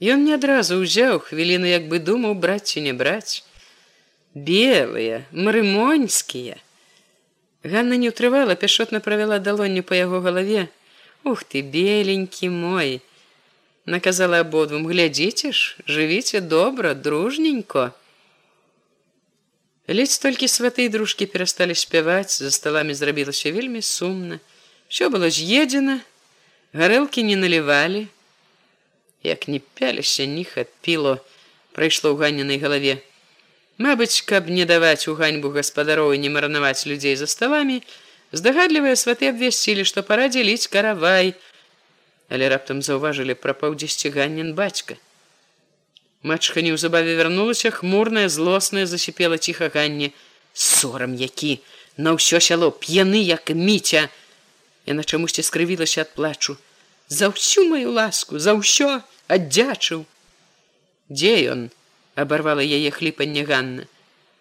S1: Ён не адразу ўзяў хвіліну, як бы думаў браць ці не браць белыя марымоньскія Ганна не ўтрывала пяшотна правяла далонню па яго галаве. Ух ты беленькі мой! Наказала абодвум глядзіце ж жывіце добра дружненько! Ледзь толькі сваты і дружкі перасталі спяваць за сталамі зрабілася вельмі сумна. Все было з'едзена гарэлкі не налівалі. Як не пяліся ні хапіло прайшло ў ганненай галаве Мабыць, каб не даваць у ганьбу гаспадароў і не марнаваць людзей за ставамі, здагадлівыя сваты абвясцілі, што пара дзеліць каравай, але раптам заўважылі пра паўдзесьці ганнен бацька. Мачха неўзабаве вярнулася хмурная злосная засіпела ціха ганне сорам які на ўсё сяло п'яны як міця Яна чамусьці скрывілася ад плачу. За ўсю маю ласку, за ўсё аддзячыў. Дзе ён? Абарвала яе хліпанне Ганна.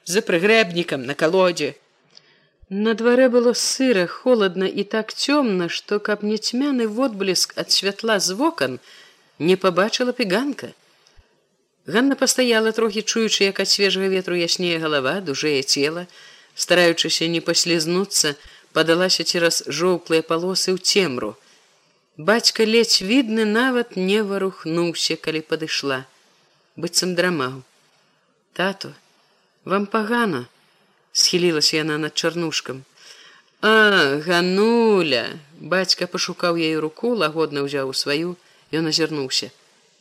S1: За прыгрэбнікам на калодзе. На дварэ было сыра, холодна і так цёмна, што каб не цьмяны водбліск ад святла з вокон не пабачыла піганка. Ганна пастаяла трохі чуючы, як ад свежага ветру яснее галава, дужее цела, стараючыся не паслізнуцца, падалася цераз жоўклыя палосы ў цемру. Бацька ледзь відны нават не варухнуўся, калі падышла, быццам драмаў. Тату, вам пагана, схілілася яна над чарнушкам. А гануля, бацька пашукаў яе руку, лагодна ўзяў у сваю, ён азірнуўся.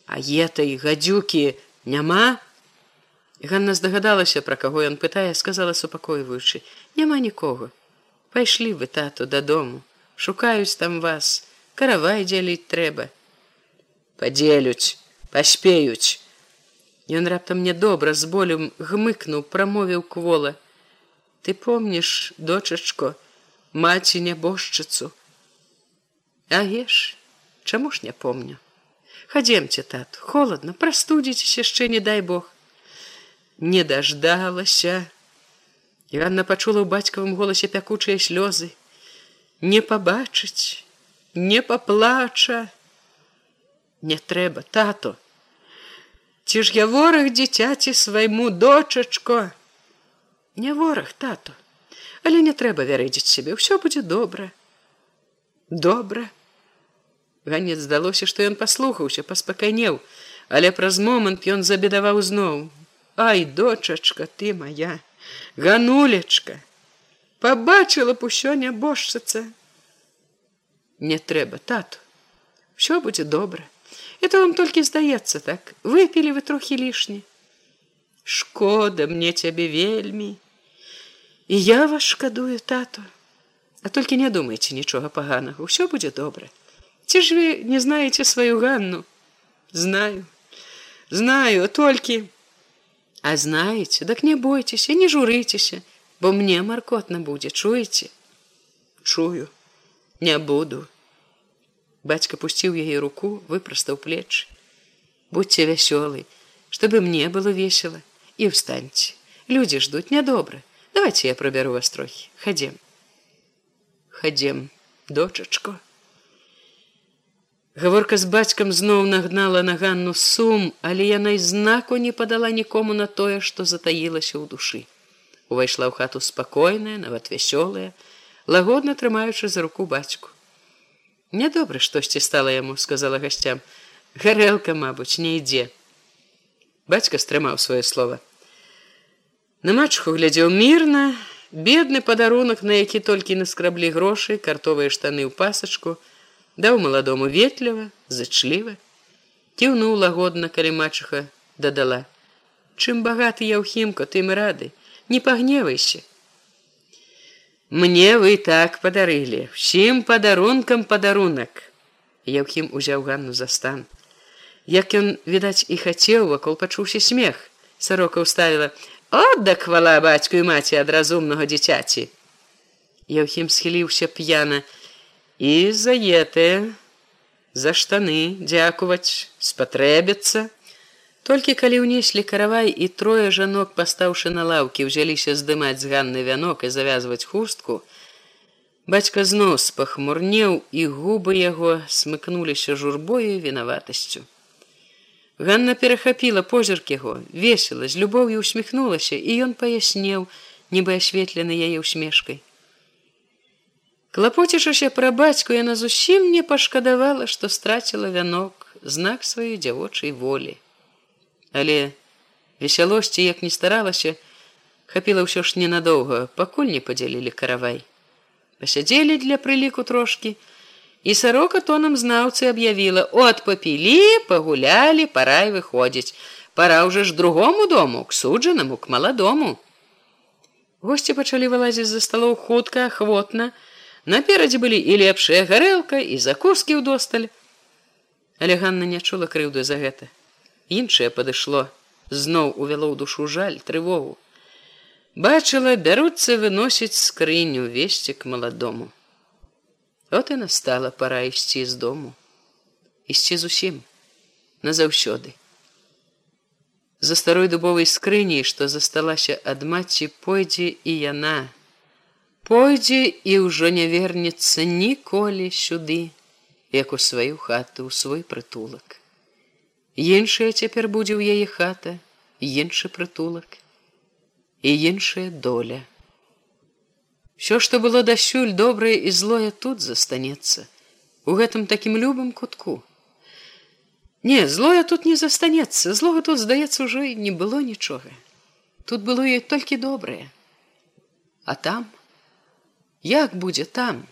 S1: А етай гадзюкі няма. Ганна здагадалася, пра каго ён пытае, сказала супакойваючы: няма нікога. Пайшлі вы тату дадому, шукаюць там вас, каравай дзяліць трэба. Падзелюць, паспеюць. Ён раптам мне добра з болем гмыкнуў, прамовіў квола: Ты помніш, дочачко, маці нябожчыцу. А еш, чаму ж не помню. Хадземце тат, холодно, прастудзіцеся яшчэ не дай Бог. Не даждалася. Іванна пачула ў бацькавым голасе пякучыя слёзы. Не пабачыць, не паплача. Не трэба, тато. Ці ж я вораг дзіцяці свайму дочачко. Не вораг, тато, але не трэба вярэдзіць сябе, ўсё будзе добра. Добра. Ганец здалося, што ён паслухаўся, паспакайнеў, але праз момант ён забедаваў зноў: « Ай, дочачка, ты моя, ганулечка, Пабачыла б усё нябожчыца. Не трэба, тату, Всё будзе добра. Это вам толькі здаецца так, выпілі вы трохі лішні. Шкода мне цябе вельмі. І я вас шкадую тату, А толькі не думайце нічога паганага, усё будзе добра. Ці ж вы не знаеце сваю ганну? Знаю, знаю, толькі. А знаеце, дак не бойцеся, не журыцеся, бо мне маркотна будзе, чуеце? Чую, не буду. Бацька пусціў яе руку, выпрастаў плеч. Будьце вясёлы, чтобы мне было весело і ўстаньце. Людзі ждуць нядобра. Давайте я пробяру вас трохі. Хадзем. Хадзем, дочачко. Гаворка з бацькам зноў нагнала на ганну сум, але яна і знаку не падала нікому на тое, што затаілася ў душы. Увайшла ў хату спакойная, нават вясёлая, лагодна трымаючы за руку бацьку. Нядобра штосьці стала яму, сказала гасцям. Гарэлка, мабыць, не ідзе. Бацька стрымаў сваё слово. На мачху глядзеў мірна, бедны падарунак, на які толькі наскраблі грошы, картовыя штаны ў пасачку, даў маладому ветліва зачліва кіўнуў лагодна калі мачыха дадала чым багаты я ўхімка тым рады не пагневайся мне вы так падарылі усім падарункам падарунак яўхім узяў ганну за стан. Як ён відаць і хацеў вакол пачуўся смех. Сарока ўставіла отдак хвала бацьку і маці ад разумнага дзіцяці! Яўхім схіліўся п'яна. І заетыя за штаны дзякуваць спатрэбіцца толькі калі ўнеслі каравай і трое жанок пастаўшы на лаўкі ўзяліся здымаць з ганны вянок і завязваць хустку бацька знос пахмурнеў і губы яго смыкнуліся журбою вінаватасцю Ганна перахапіла позірк яго весела з любоўю усміхнулася і ён паяснеў нібы асветлены яе усмешкай Клапоцішася пра бацьку яна зусім не пашкадавала, што страціла вянок знак сваёй дзявочай волі. Але весялосці, як не старалася, хапіла ўсё ж ненадоўга, пакуль не падзялілі каравай. Пасядзелі для прыліку трошкі, і сарока тонам знаўцы аб'явіла: от папілі, пагулялі, парай выходзіць, пора ўжо ж другому дому, к суджанаму, к маладому. Госці пачалі вылазіць за сталоў хутка, ахвотна, Наперадзе былі і лепшая гарэлка і закускі ўдосталь. Але Ганна не чула крыўду за гэта. Іншае падышло, зноў увяло ў душу жаль трывогу. Бачыла, бяруцца выносіць скрыню весці к маладому. От і настала пора ісці з дому, ісці зусім назаўсёды. За старой дубовай скрыняй, што засталася ад маці, пойдзе і яна. Пойдзе і ўжо не вернецца ніколі сюды, як у сваю хату, у свой прытулак. Іншая цяпер будзе ў яе хата, іншы прытулак і іншая доля. Всё, што было дасюль добрае і злое тут застанецца, у гэтым такім любым кутку. Не, злое тут не застанецца, злога тут, здаецца, уже не было нічога. Тут было ёй толькі добрае. А там, як будзе там?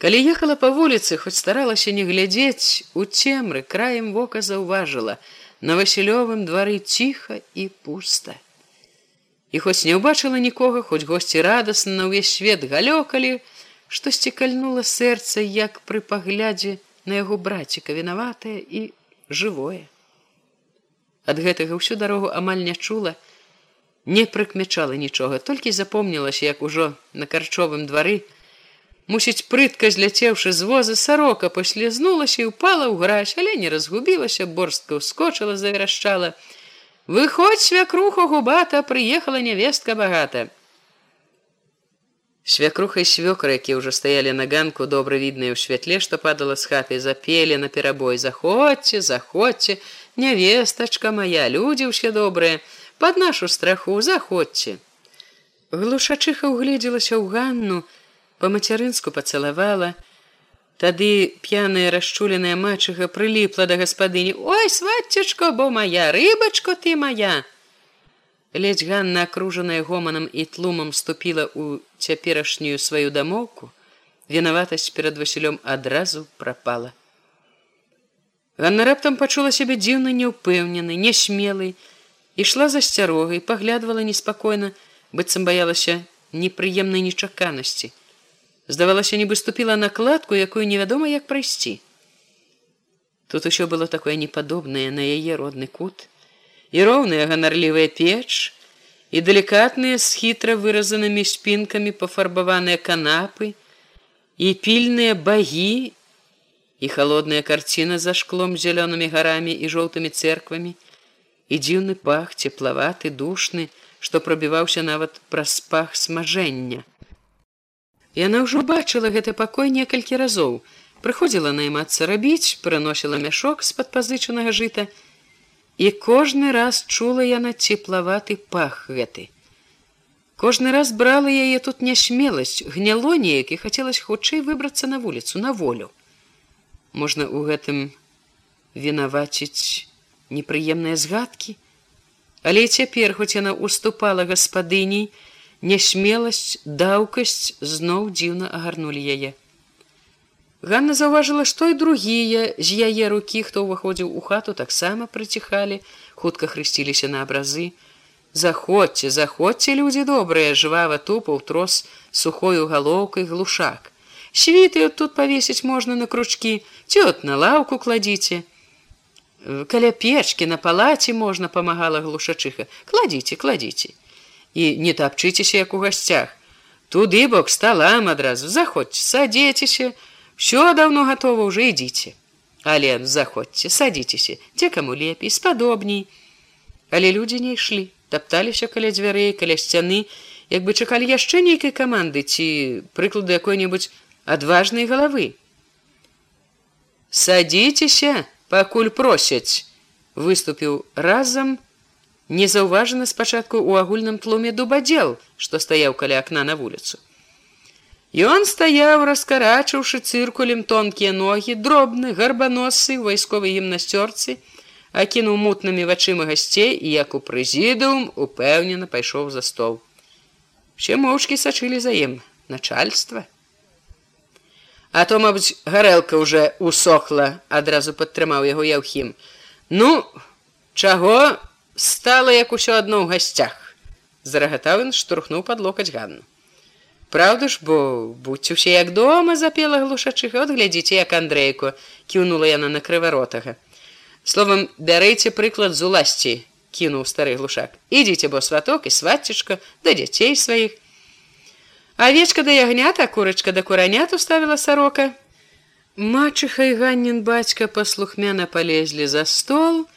S1: Калі ехала па вуліцы, хоць старалася не глядзець, у цемры краем вока заўважыла, на васілёвым двары ціха і пуста. І хоць не ўбачыла нікога, хоць госці радасна на ўвесь свет галёкалі, штосьці кальнула сэрца, як пры паглядзе, на яго браціка вінаватае і жывое. Ад гэтага ўсю дарогу амаль не чула, не прыкмячала нічога, толькі запомнілася, як ужо на карчовым двары, мусіць прытка зляцеўшы з воза сарока паслізнулася і упала ў граць, але не разгубілася, борстка ўскочыла, заверашчала: Выходь свякруха губата, прыехала нявестка багата. Свякруха і свёкра, якія ўжо стаялі на ганку добра відныя ў святле, што падала з хаты запелі на перабой заходзьце, заходзьце, нявестачка моя, людзі ўсе добрыя, под нашу страху заходзьце. Глушачыха угледзелася ў ганну, па-мацярынску пацалавала. Тады п'яная расчуленая мачыха прыліпла да гаспадыні: Ой, свацечко, бо моя рыбачко ты моя! Ледзь Ганна, акружаная гоманам і тлумам ступіла ў цяперашнюю сваю дамоўку, вінаватасць перад Васілём адразу прапала. Ганна раптам пачула сябе дзіўна няўпэўнены, нясмелы, ішла за сцярогай, паглядвала неспакойна, быццам баялася непрыемнай нечаканасці. Здавалася, нібы ступіла накладку, якую невядома як прайсці. Тут усё было такое непадобнае на яе родны кут, і роўная ганарлівая печ, і далікатныя з хітра выразанымі спінкамі пафарбаваныя канапы, і пільныя багі, і холодная карціна за шклом зялёнымі гарамі і жоўтымі церквамі, і дзіўны пах цеплаваты душны, што прабіваўся нават праз пах смажэння. Яна ўжо бачыла гэты пакой некалькі разоў, прыходзіла наймацца рабіць, прыносіла мяшок з-пад пазычанага жыта, і кожны раз чула яна цеплаваты пах гэты. Кожны раз брала яе тут нясмеласць, гняло неяк і хацелось хутчэй выбрацца на вуліцу на волю. Можна ў гэтым вінаваціць непрыемныя згадкі, Але цяпер хоць яна уступала гаспадыней, нясмеласць, даўкасць зноў дзіўна агарнулі яе. Ганна заўважыла, што і другія з яе рукі, хто ўваходзіў у хату, таксама прыціхалі, хутка хрысціліся на абразы. Заходзьце, заходзьце, людзі добрыя, жывава тупаў трос сухою галоўкай глушак. Світы тут павесіць можна на кручкі, ці от на лаўку кладзіце. Каля печкі на палаце можна памагала глушачыха, кладзіце, кладзіце. І не тапчыцеся, як у гасцях. Туды бок сталам адразу. Заходзьце, садзецеся, все давно готово уже ідите але заходьте садитеся те кому лепей спадобней але люди не ішлі топталіся каля дзвярэй каля сцяны як бы чакалі яшчэ нейкай каманды ці прыклады якой-небудзь адважнай галавы. Садитеся пакуль просяць выступіў разам незаўважана спачатку у агульным тлуме дубадзел што стаяў каля акна на вуліцу Ён стаяў, раскарачыўшы цыркулем тонкія ногі, дробны, гарбаносы, вайсковай гімнасцёрцы, акінуў мутнымі вачыма гасцей і як у прэзідыум упэўнена пайшоў за стол. Усе моўчкі сачылі за ім начальства. А то, мабыць, гарэлка ўжо усохла, адразу падтрымаў яго яўхім. Ну, чаго стала як усё адно ў гасцях. Зарагатаў ён штурхнуў пад локаць ганну. Праўда ж, бо будьце усе як дома запела глушачыха, от глядзіце, як Андрейку кіўнула яна на крываротага. Словам, бярэйце прыклад з уласці, кінуў стары глушак. Ідзіце, бо сваток і свацечка да дзяцей сваіх. Авечка да ягнята, курачка да куранят уставіла сарока. Мачыха і ганнін бацька паслухмяна палезлі за стол,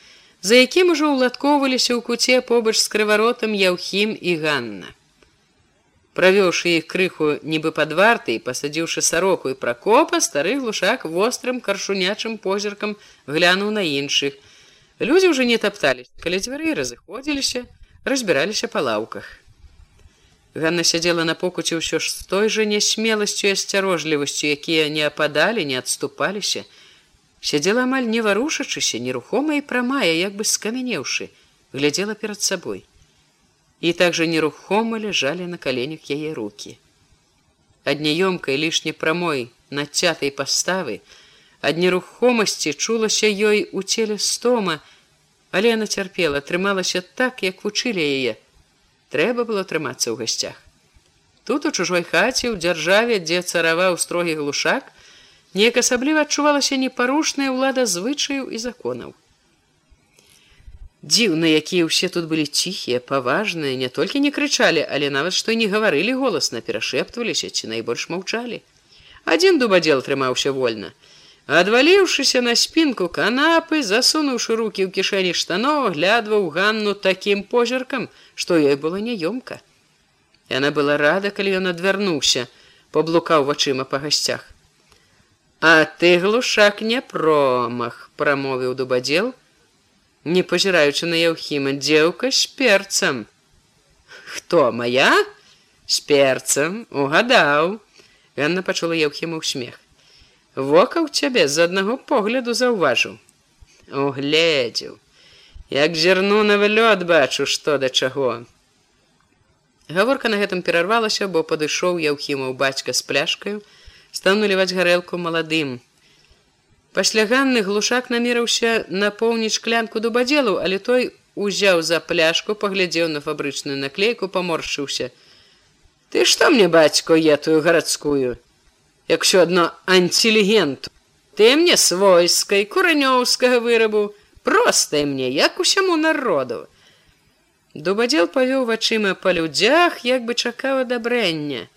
S1: за якім ужо ўладкоўваліся ў куце побач з крываротам Яўхім і Ганна. Правёўшы іх крыху нібы пад вартай, пасадзіўшы сароку і пракопа, стары глушак вострым каршунячым позіркам глянуў на іншых. Людзі ўжо не таптались, калі дзвярэй разыходзіліся, разбіраліся па лаўках. Ганна сядзела на покуце ўсё ж з той жа нясмеласцю і асцярожлівасцю, якія не ападалі, не адступаліся, сядзела амаль не варушачыся, нерухома і прамая, як бы скамянеўшы, глядзела перад сабой. І так жа нерухома ляжалі на каленях яе руки. Ад няёмкай лішне прамой нацятай паставы, ад нерухомасці чулася ёй у целе стома, але яна цярпела, трымалася так, як вучылі яе. Трэба было трымацца ў гасцях. Тут у чужой хаце ў дзяржаве, дзе цараваў строгі глушак, неяк асабліва адчувалася непарушная ўлада звычаю і законаў. Дзіўна, якія ўсе тут былі ціхія, паважныя, не толькі не крычалі, але нават што не гаварылі голасна, перашэптваліся ці найбольш маўчалі. Адзін дубадзел трымаўся вольна. Адваліўшыся на спінку канапы, засунуўшы рукі ў кішэні штаноў, глядваў ганну такім позіркам, што ёй было няёмка. Яна была рада, калі ён адвярнуўся, паблукаў вачыма па гасцях. А ты глушак не промах, прамовіў дубадзел, не пазіраючы на яўхіма дзеўка з перцам. Хто моя з перцам угадаў, Ганна пачула яўхіма ў смех. Вока ў цябе з аднаго погляду заўважыў. Угледзеў, як зірну на вылёт бачу, што да чаго. Гаворка на гэтым перарвалася, бо падышоў яўхімаў бацька з пляшкаю, стаў наліваць гарэлку маладым. Пасля ганны глушак намерыўся напоўніць шклянку дубадзелу, але той узяў за пляшку, паглядзеў на фабрычную наклейку, паморшыўся. Ты што мне бацько етую гарадскую, як усё адно антилегенту. Ты мне свойскай куранёўскага вырабу, простай мне, як усяму народу. Дубадзел павёў вачыма па людзях, як бы чакаў адабрэння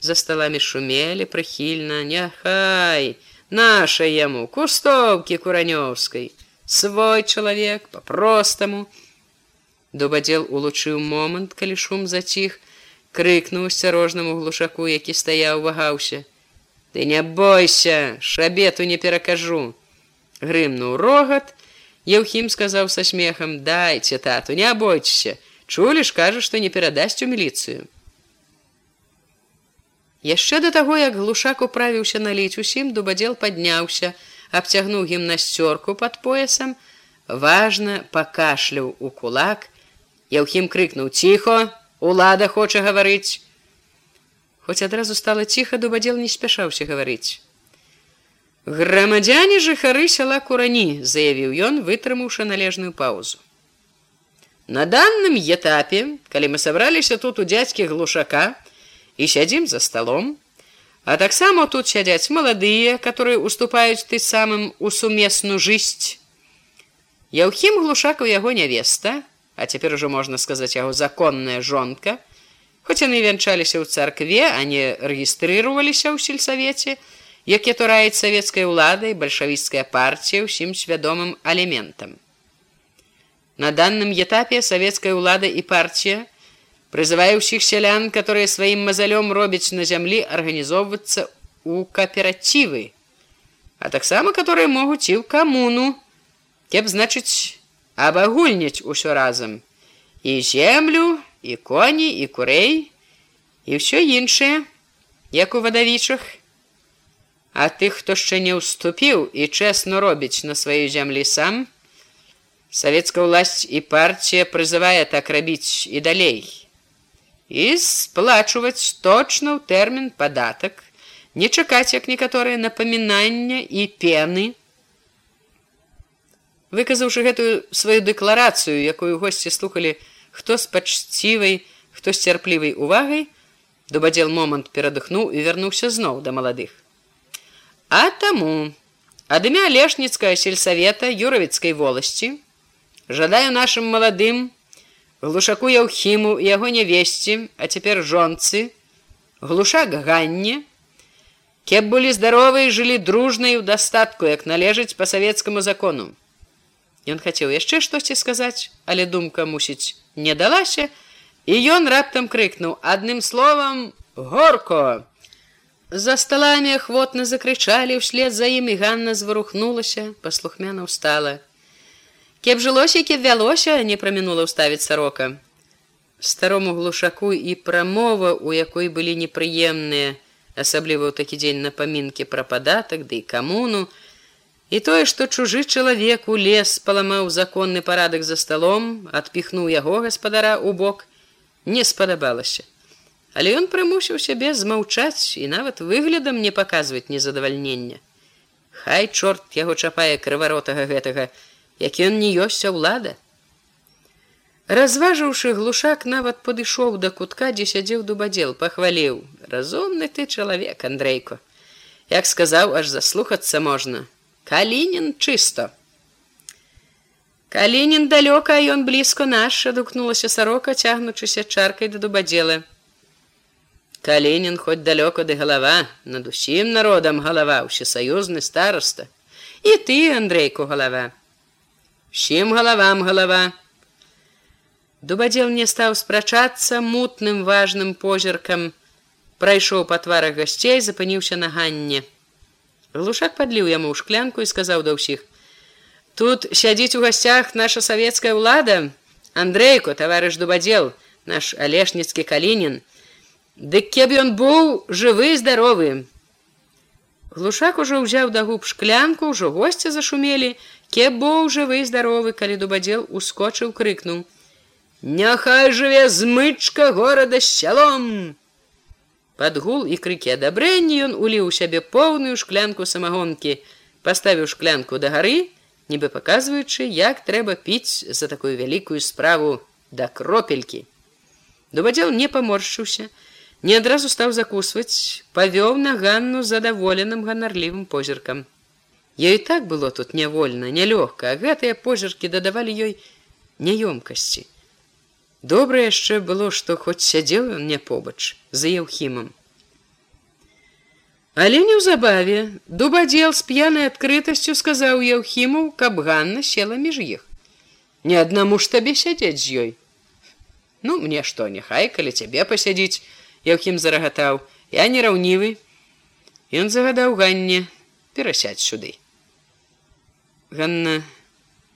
S1: за сталамі шумелі прыхільна няхай! Наша яму кустоўкі куранёўскай свой чалавек по-простаму дубадзел улучыў момант калі шум заціх крыкнуў асцярожнаму глушаку які стаяў вагаўся. Ты не бойся шабету не перакажу! Грымнуў рогат. Еўхім сказаў са смехам дайце тату не бойцеся. Чулі ж кажа што не перадасць у міліцыю Яшчэ да таго, як глушак управіўся наліць усім, дубадзел падняўся, абцягнуў гімнасцёрку пад поясам, важна пакашляў у кулак. Яўхім крыкнуў: ціхо, Улада хоча гаварыць. Хоць адразу стала ціха, дубадзел не спяшаўся гаварыць. Грамадзяне жыхары сяла курані, заявіў ён, вытрымаўшы належную паузу. На данным этапе, калі мы сабраліся тут у дзядзькі глушака, і сядзім за столом. А таксама тут сядзяць маладыя, которые уступаюць ты самым у сумесну жыць. Яўхім глушак у яго нявеста, а цяпер ужо можна сказаць яго законная жонка, Хоць яны вянчаліся ў царкве, а не рэгістрыраваліся ў сельсавеце, які тураюць савецкай уладай бальшавіцкая партія ўсім свядомым алементам. На данным этапе савецкая ўлада і партія, прызывае ўсіх сялян, которые сваім мазалём робяць на зямлі арганізоўвацца у кааперативы, а таксама которые могуць і ў камуну, кеп значыць абагульняць усё разам і землю, і коні і курэй і ўсё іншае, як у вадавічах. А тых, хто яшчэ не ўступіў і чэсна робіць на сваёй зямлі сам, савецкая ўласць і партія прызывае так рабіць і далей і сплачваць точна ў тэрмін падатак, не чакаць як некаторыя напамінання і пены. Выказаўшы гэтую сваю дэкларацыю, якую госці слухали хто з пачцівай, хто з цярплівай увагай, дубадзел момант перадыхнуў і вярнуўся зноў да маладых. А таму ад імя лешніцкая сельсавета юравіцкай воласці жадаю нашим маладым, глушаку яўхіму яго нявесці, а цяпер жонцы, глушак ганне, кеп былі здаровыя жылі дружнай у дастатку, як належыць па савецкаму закону. Ён хацеў яшчэ штосьці сказаць, але думка мусіць не далася, і ён раптам крыкнуў адным словам горко. За сталамі ахвотна закрычалі ўслед за ім і Ганна зварухнулася, паслухмяна ўстала. Кеп жылося, кеп вялося, не прамінула ўставіць сарока. Старому глушаку і прамова, у якой былі непрыемныя, асабліва ў такі дзень напамінкі пра падатак ды да камуну, І тое, што чужы чалавек у лес паламаў законны парадак за сталом, адпіхнуў яго гаспадара ў бок, не спадабалася. Але ён прымусіў сябе змаўчаць і нават выглядам не паказваць незадавальнення. Хай чорт яго чапае крываротага гэтага, які ён не ёсць ўлада. Разважыўшы глушак нават падышоў да кутка, дзе сядзеў дубадзел, пахваліў: разумны ты чалавек, Андрейко. Як сказаў, аж заслухацца можна, Калінін чыста. Калінін далёка, ён блізко наш, адукнулася сарока, цягнучыся чаркай да дубадзелы. Калінін хоць далёка ды галава, над усім народам галава, усесаюзны староста. І ты, Андрейку галава. Усім галавам галава. Дубадзел не стаў спрачацца мутным важным позіркам, прайшоў па тварах гасцей, запыніўся на ганне. Глушак падліў яму ў шклянку і сказаў да ўсіх: « Тут сядзіць у гасцях наша савецкая ўлада, Андрейку, таварыш дубадзел, наш алешніцкі калінін. Дык кеб ён быў жывы і здаровы. Глушак ужо ўзяў да губ шклянку, ўжо госці зашумелі, кеб быў жывы і здаровы, калі дубадзел ускочыў крыкнуў: « Няхай жыве змычка горада з сялом! Падгул і крыкі адабрэнні ён уліў у сябе поўную шклянку самагонкі, паставіў шклянку да гары, нібы паказваючы, як трэба піць за такую вялікую справу да кропелькі. Дубадзел не паморшчыўся, не адразу стаў закусваць, павёў на ганну задаволеным ганарлівым позіркам. Ёй так было тут нявольна, нялёгка, а гэтыя позіркі дадавалі ёй няёмкасці. Добра яшчэ было, што хоць сядзеў ён не побач за еўхімам. Але неўзабаве дубадзел з п'янай адкрытасцю сказаў еўхіму, каб Ганна села між іх. Не аднаму ж табе сядзець з ёй. Ну мне што, няхай, калі цябе пасядзіць, Яўхім зарагатаў, я не раўнівы. Ён загадаў Ганне перасядь сюды. Ганна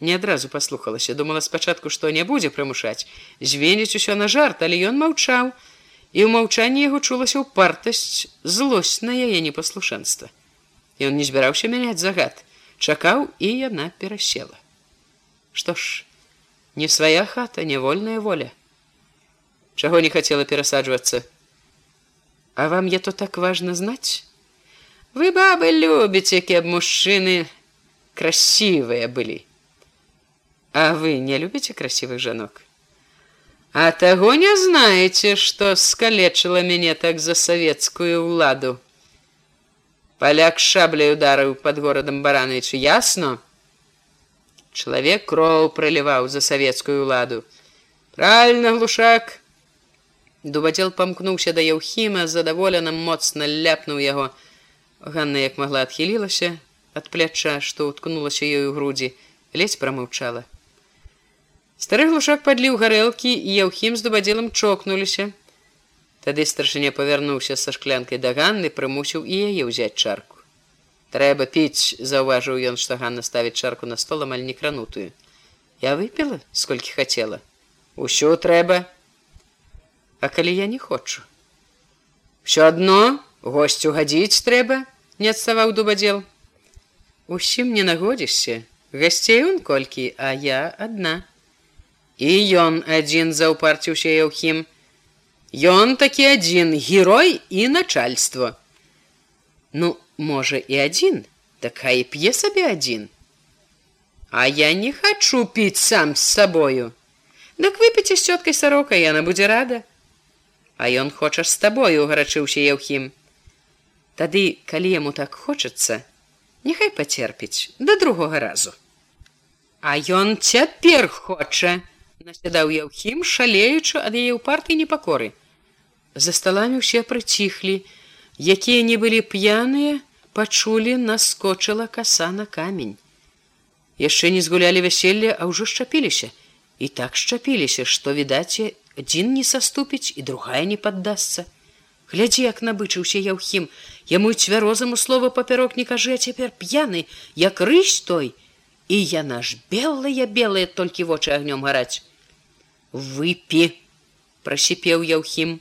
S1: не адразу паслухалася. Думала спачатку што не будзе прымушаць. Звеніць усё на жарт але ён маўчаў. І ў маўчанні яго чулася ўпартасць злосць на яе непаслушэнства. Ён не збіраўся мяняць загад. Чакаў і яна перасела. Што ж не свая хата нявольная воля. Чаго не хацела перасаджвацца? А вам я то так важна знаць? Вы бабы любіце які аб мужчыны красивыя былі А вы не любите красивых жанок? А таго не знаете, что скалечыла мяне так за савецкую ўладу. Паляк шабляй ударыў под горадам барановичу ясно. Чалавек кроў проліваў за савецкую ўладу. Правильно глушак. Дубадзел памкнуўся да Яўхіма, задаволеным моцна ляпнуў яго. Ганна як магла адхілілася ад пляча, што уткнулася ёю грудзі, ледзь прамаўчала. Стары глушак падліў гарэлкі і яўхім з дубадзелам чокнуліся. Тады старшыня павярнуўся са шклянкай да Ганны, прымусіў і яе ўзяць чарку. Трэба піць, заўважыў ён, што Ганна ставіць чарку на стол амаль не кранутую. Я выпіла, сколькі хацела. Усё трэба. А калі я не хочу. Всё адно госцю гадзіць трэба, не адставаў дубадзел. Усім не нагодзішся, гасцей он колькі, а я адна. І ён адзін заўпарціўся Яўхім. Ён такі адзін герой і начальство. Ну, можа і адзін, так хай п'е сабе адзін. А я не хачу піць сам з сабою. Дак выпіце з цёткай сарокай, яна будзе рада. А ён хочаш з табою, гарачыўся Яўхім. Тады, калі яму так хочацца, няхай пацерпіць да другога разу. А ён цяпер хоча, насядаў Яўхім, шалеючы ад яе ў партыі непакоры. За сталамі ўсе прыціхлі, якія не былі п'яныя, пачулі наскочыла каса на камень. Яшчэ не згулялі вяселле, а ўжо шчапіліся. І так шчапіліся, што відаць, адзін не саступіць і другая не паддасца. Глядзі, як набычыўся яўхім, яму цвярозаму слова папярок не кажы, цяпер п'яны, як рысь той, і яна ж белая белая толькі вочы агнём гараць. Выпі, прасіпеў яўхім.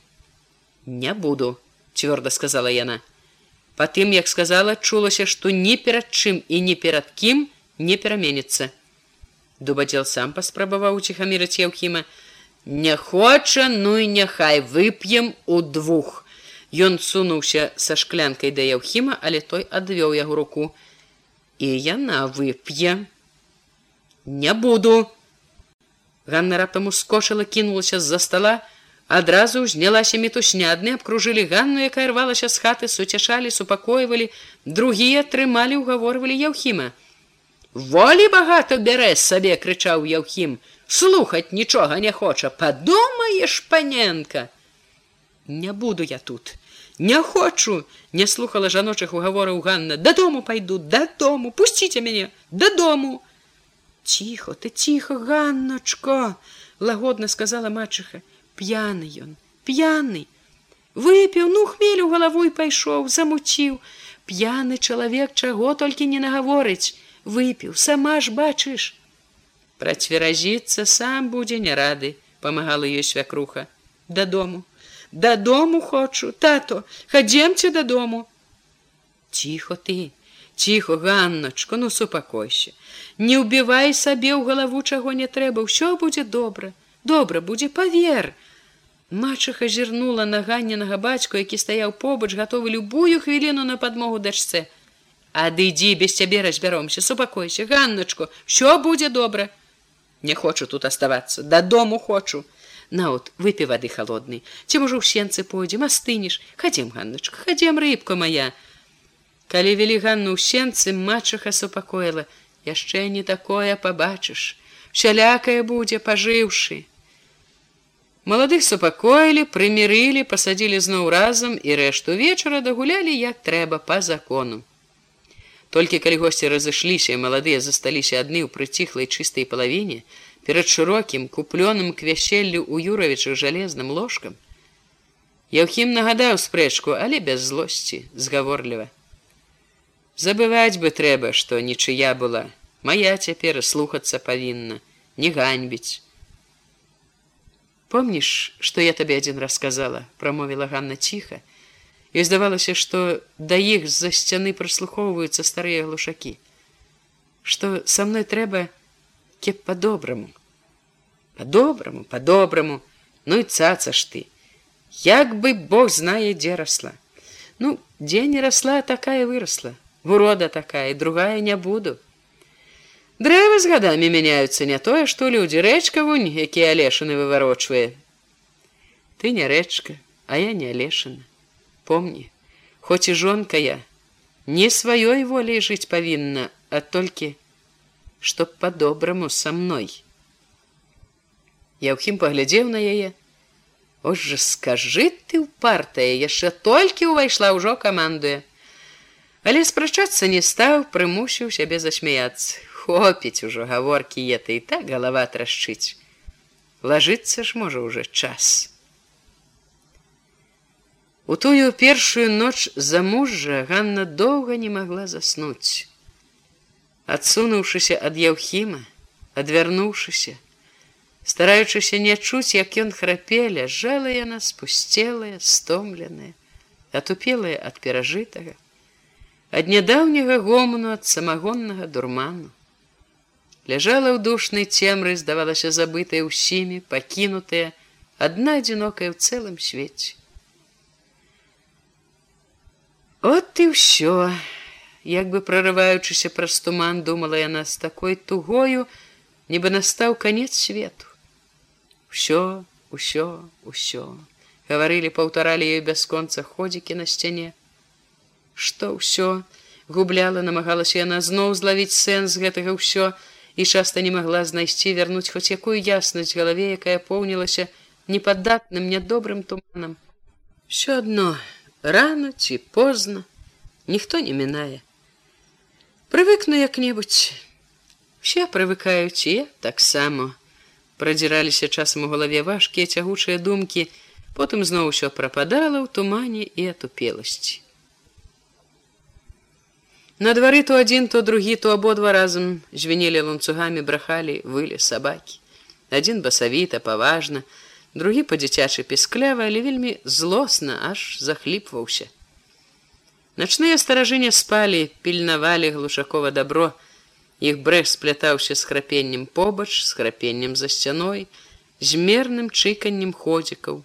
S1: Не буду, цвёрда сказала яна. Патым, як сказала, чулася, што ні перад чым і ні перад кім не пераменіцца. Дубадзел сам паспрабаваў уціхамірыць яўхіма. Не хоча, ну і няхай вып'ем у двух. Ён сунуўся са шклянкай да яўхіма, але той адвёў яго руку. І яна вып'е. Не буду. Ганна раптам ускочыла, кінулася з-за стола, адразу знялася мітусня. Адны абкружылі ганну якая рвалася з хаты суцяшалі супакойвалі другія трымалі угаворвалі яўхіма. Волі багата бярэ сабе крычаў яўхім. Слухаць нічога не хоча! Падумаеш паненка! Не буду я тут не хочу. Не слухала жаночых угавораў ганна. Дадому пайду дадому пусціце мяне дадому ціхо ты ціха ганначко лагодна сказала мачыха п'яны ён п'яны выпіў ну хмелю галавой пайшоў замуціў п'яны чалавек чаго толькі не нагаворыць выпіў сама ж бачыш працверазіцца сам будзе не рады памагала ёй свякруха дадому дадому хочу. Тато хадземце дадому ціхо ты ціхо ганначко ну супакойся не ўбівай сабе ў галаву чаго не трэба ўсё будзе добра добра будзе павер мачыха зірнула на ганненага бацьку які стаяў побач гатовы любую хвіліну на падмогу дачце адыдзі без цябе разбяромся. Супакойся ганначку що будзе добра не хочу тут оставаться. Дадому хочу наот выпі вады холоднай ці можа ў сенцы пойдзем астынеш хадзем ганначка хадзем рыбка моя. Калі вялі ганну ў сенцы мачыха супакоіла яшчэ не такое побачыш сялякае будзе пажыўшы Маладых супакоілі, прымірылі, пасадзілі зноў разам і рэшту вечара дагулялі як трэба па закону. Толькі калі госці разышліся, маладыя засталіся адны ў прыціхлай чыстай палавіне, перад шырокім куплёным к вяселлю ў юравічах жалезным ложкам. Яўхім нагадаў спрэчку, але без злосці, згаворліва. Забываць бы трэба, што нічыя была, Мая цяпер слухацца павінна, не ганьбіць. Помніш, што я табе адзін расказала, прамовіла Ганна ціха, і здавалася, што да іх з-за сцяны прыслухоўваюцца старыя глушакі, што са мной трэба кеп по-добраму, по-добраму, по-добраму, ну і цаца ж ты, як бы Бог знае, дзе расла. Ну, дзе не расла, такая вырасла, урода такая, другая не буду. Дрэвы з гадамі мяняюцца не тое, што людзі рэчка вунь, які алешаны выварочвае. Ты не рэчка, а я не алешана. Помні, хоць і жонка я, не сваёй волей жыць павінна, а толькі, што па-добраму са мной. Яўхім паглядзеў на яе. Ось жа скажы ты ўпартая, яшчэ толькі ўвайшла ўжо камандуе. Але спрачацца не стаў, прымусіў сябе засмяяцца хопіць ужо гаворкі это і так галава трашчыць лажыцца ж можа уже час у тую першую ноч замужжа Ганна доўга не могла заснуць. Адсунуўшыся ад яўхіма адвярнуўшыся стараючыся не чуць як ён храпеля жала яна спусцелая стомленая атупелая ад перажытага ад нядаўняга гоману ад самагоннага дурману. Ляжала ў душнай цемры здавалася забытая ўсімі пакінутая адна адзінокая ў цэлым свеце от і ўсё. Як бы прорываючыся праз туман думала яна з такой тугою нібы настаў канец свету. Все ўсё ўсё гаварылі паўтаралі ёй бясконца ходзікі на сцяне. Што ўсё? Губляла намагалася яна зноў злавіць сэнс гэтага ўсё і часта не магла знайсці вярнуць хоць якую яснасць галаве, якая поўнілася непадатным нядобрым туманам. все одно рано ці позна ніхто не мінае прывыкну як-небудзь все прывыкаюць і таксама прадзіраліся часам у галаве важкія цягучыя думкі потым зноў усё прападала ў тумане і атупеласці на двары то адзін то другі то абодва разам звенелі ланцугамі брахалі вылі сабакі адзін басавіта паважна другі па-дзіцячы пісклява але вельмі злосна аж захліпваўся. Начныя старажыня спалі пільнавалі глушакова добро іх брэх сплятаўся з храпеннем побач з храпеннем за сцяной з мерным чыканнем ходзікаў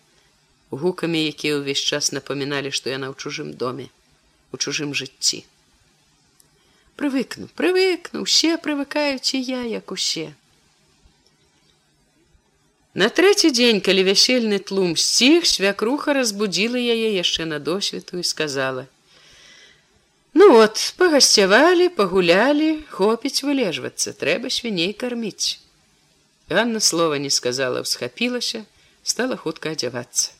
S1: гукамі якія ўвесь час напаміналі што яна ў чужым доме у чужым жыцці. Прывыкну прывыкну усе прывыкаюць і я як усе На трэці дзень, калі вясельны тлум сціх, свякруха разбудзіла яе яшчэ на досвіту і сказала: « Ну от, пагасцявалі, пагулялі, хопіць вылежвацца, трэба свіней карміць. Ганна слова не сказала, усхапілася, стала хутка адзявацца.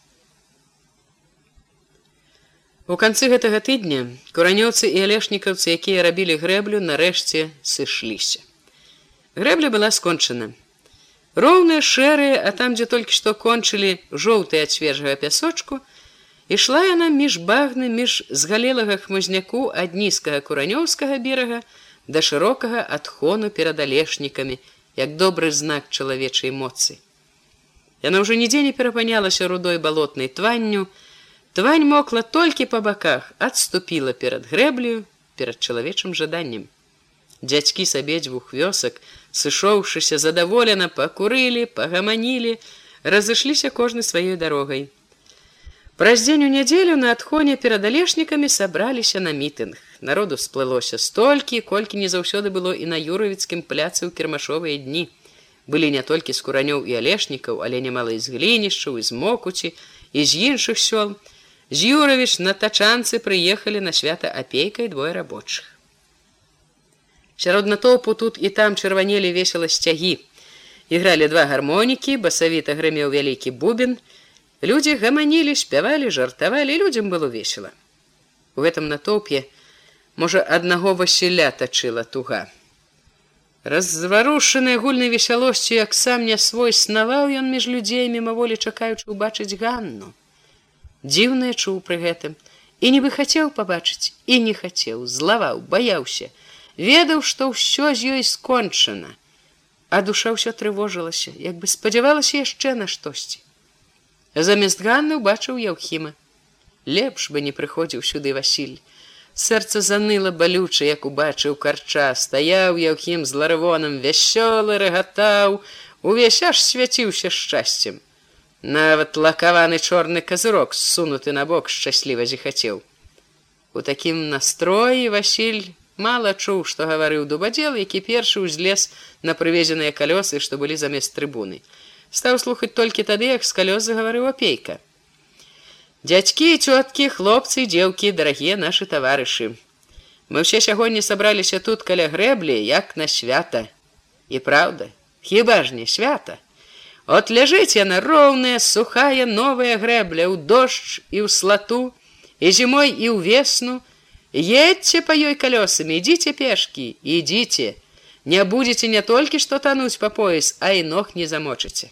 S1: У канцы гэтага тыдня куранёўцы і алешнікаўцы, якія рабілі грэблю, нарэшце сышліся. Грэбля была скончана роўныя шэрыя а там дзе толькі што кончылі жоўтыя ад свежага пясочку ішла яна між багны між згалелага хмызняку ад нізкага куранёўскага берага да шырокага адхону перад алешнікамі як добры знак чалавечай моцы. Яна ўжо нідзе не перапанялася рудой балотнай тванню. Твань мокла толькі па баках адступіла перад грэблю перад чалавечым жаданнем. Дзядзькі сабе дзвюх вёсак сышоўшыся задаволена пакурылі пагаманілі разышліся кожны сваёй дарогай. Праз дзень у нядзелю на адхоне перад алешнікамі сабраліся на мітынг. Народу сплылося столькі колькі не заўсёды было і на юравіцкім пляцы ў кірмашовыя дні. Былі не толькі з куранёў і алешнікаў але нямала з глінішчаў і з мокуці і з іншых сёл. З юравіч на тачанцы прыехалі на свята апейкай двое рабочых Сярод натоўпу тут і там чырванелі весела сцягі. Ігралі два гармонікі, басавіта грымеў вялікі бубен. Людзі гаманілі, спявалі, жартавалі, людзям было весела. У гэтым натоўпе, можа, аднаго Васіля тачыла туга. Разварушанай гульнай весялосцю, як сам не свой снаваў ён між людзей мімаволі чакаючы ўбачыць Ганну. Дзіўнае чуў пры гэтым і нібы хацеў пабачыць і не хацеў, злаваў, баяўся, ведаў што ўсё з ёй скончана. А душа ўсё трывожылася як бы спадзявалася яшчэ на штосьці. Замест ганны убачыў яўхіма. Лепш бы не прыходзіў сюды васіль. Сэрца заныла балюча як убачыў карча. Стаяў яўхім з ларывонам вясёлы рэгатаў увесь аж свяціўся шчасцем. Нават лакаваны чорны казырок ссунуты на бок шчасліва зіхацеў. У такім настроі васіль мала чуў што гаварыў дубадзел які першы ўзлез на прывезеныя калёсы што былі замест трыбуны стаў слухаць толькі тады як з калёс загаварыў апейка дзядзькі цёткі хлопцы дзеўкі дарагія нашы таварышы мы ўсе сягоння сабраліся тут каля грэблі як на свята і праўда хіба ж не свята от ляжыць яна роўная сухая новая грэбля ў дождж і ў слату і зімой і ў весну і едьце по ёй колёсамі ідзіце пешки ідзіце не будете не толькі что тануць по пояс а і ног не замочыце